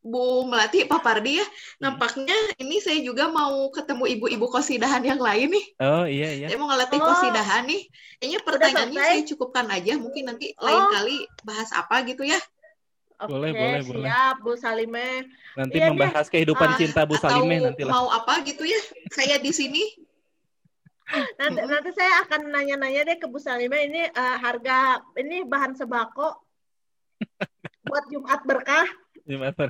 Bu Melati, Pak Pardi ya, nampaknya ini saya juga mau ketemu ibu-ibu kosidahan yang lain nih. Oh iya iya. Saya mau ngelatih Oh. kosidahan nih. Kayaknya pertanyaannya saya cukupkan aja, mungkin nanti Oh. lain kali bahas apa gitu ya. Boleh, Oke, boleh, boleh. siap Bu Salime. Nanti Iya, membahas kehidupan Ah, cinta Bu Atau Salimeh nanti lah. mau apa gitu ya. Saya di sini. Nanti, Mm-mm. nanti saya akan nanya-nanya deh ke Bu Salime ini eh, harga ini bahan sembako buat Jumat berkah. Gimana?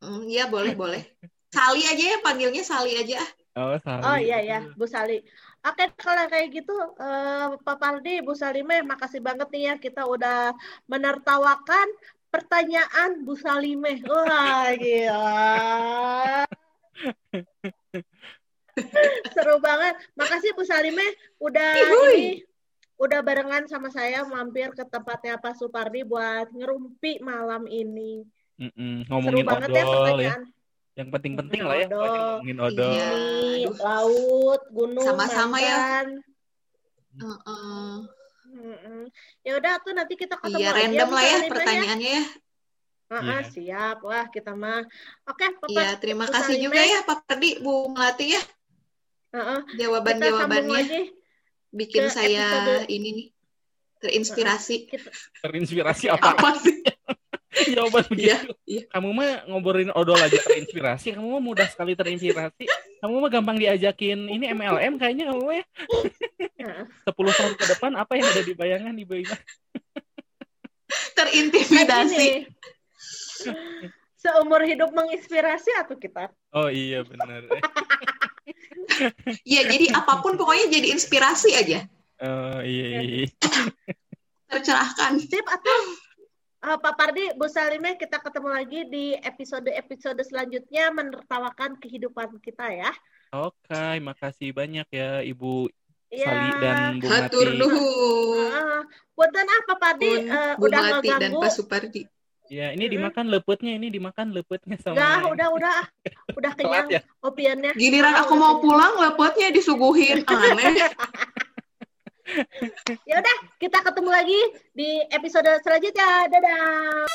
Hmm, Iya boleh boleh. Sali aja ya panggilnya Sali aja. Oh, Sali. Oh iya ya, Bu Sali. Oke, kalau kayak gitu eh, Pak Pardi, Bu Salime, makasih banget nih ya kita udah menertawakan pertanyaan Bu Salime. Wah, gila. Seru banget. Makasih Bu Salime udah Ihuy. ini udah barengan sama saya mampir ke tempatnya Pak Supardi buat ngerumpi malam ini. Mm-mm, Seru ngomongin banget ya odol ya. pertanyaan. Yang penting-penting lah ya, Odol. ngomongin odol. Iya. Ini, aduh. laut, gunung, Sama-sama ya. mantan. Heeh. Mm-mm. Ya udah tuh nanti kita ketemu Iya, aja random lah ya Salimah pertanyaannya ya. Heeh, Iya. siap. Wah, kita mah. Oke, Papa. Iya, terima kasih juga ya Pak Perdi, Bu Melati ya. Heeh, kita sambung Jawaban-jawabannya lagi. Bikin ke saya episode- ini nih terinspirasi. Terinspirasi apa? Apa sih? Jawaban begitu. Iya, iya. Kamu mah ngobrolin odol aja terinspirasi. Kamu mah mudah sekali terinspirasi. Kamu mah gampang diajakin ini MLM kayaknya kamu ya. Heeh. 10 tahun ke depan apa yang ada di bayangan Ibu Ina? Terintimidasi. Ini, Seumur hidup menginspirasi atau kita? Oh iya benar. Iya, jadi apa pun pokoknya jadi inspirasi aja. Oh iya iya. Tercerahkan. Sip atau eh, Pak Pardi, Bu Salimeh, kita ketemu lagi di episode-episode selanjutnya menertawakan kehidupan kita ya. Oke, makasih banyak ya Ibu Iya. Sali dan Bu Hatur Mati. nuhun. Ah, Punten ah Pak Pardi Pun eh, Bu udah Melati dan. Pak Supardi. Ya, ini dimakan lepetnya, ini dimakan lepetnya sama. Udah, udah, udah. Udah kenyang ya? opiannya. Giliran aku mau pulang, lepotnya disuguhin. Aneh. Ya udah, kita ketemu lagi di episode selanjutnya. Dadah.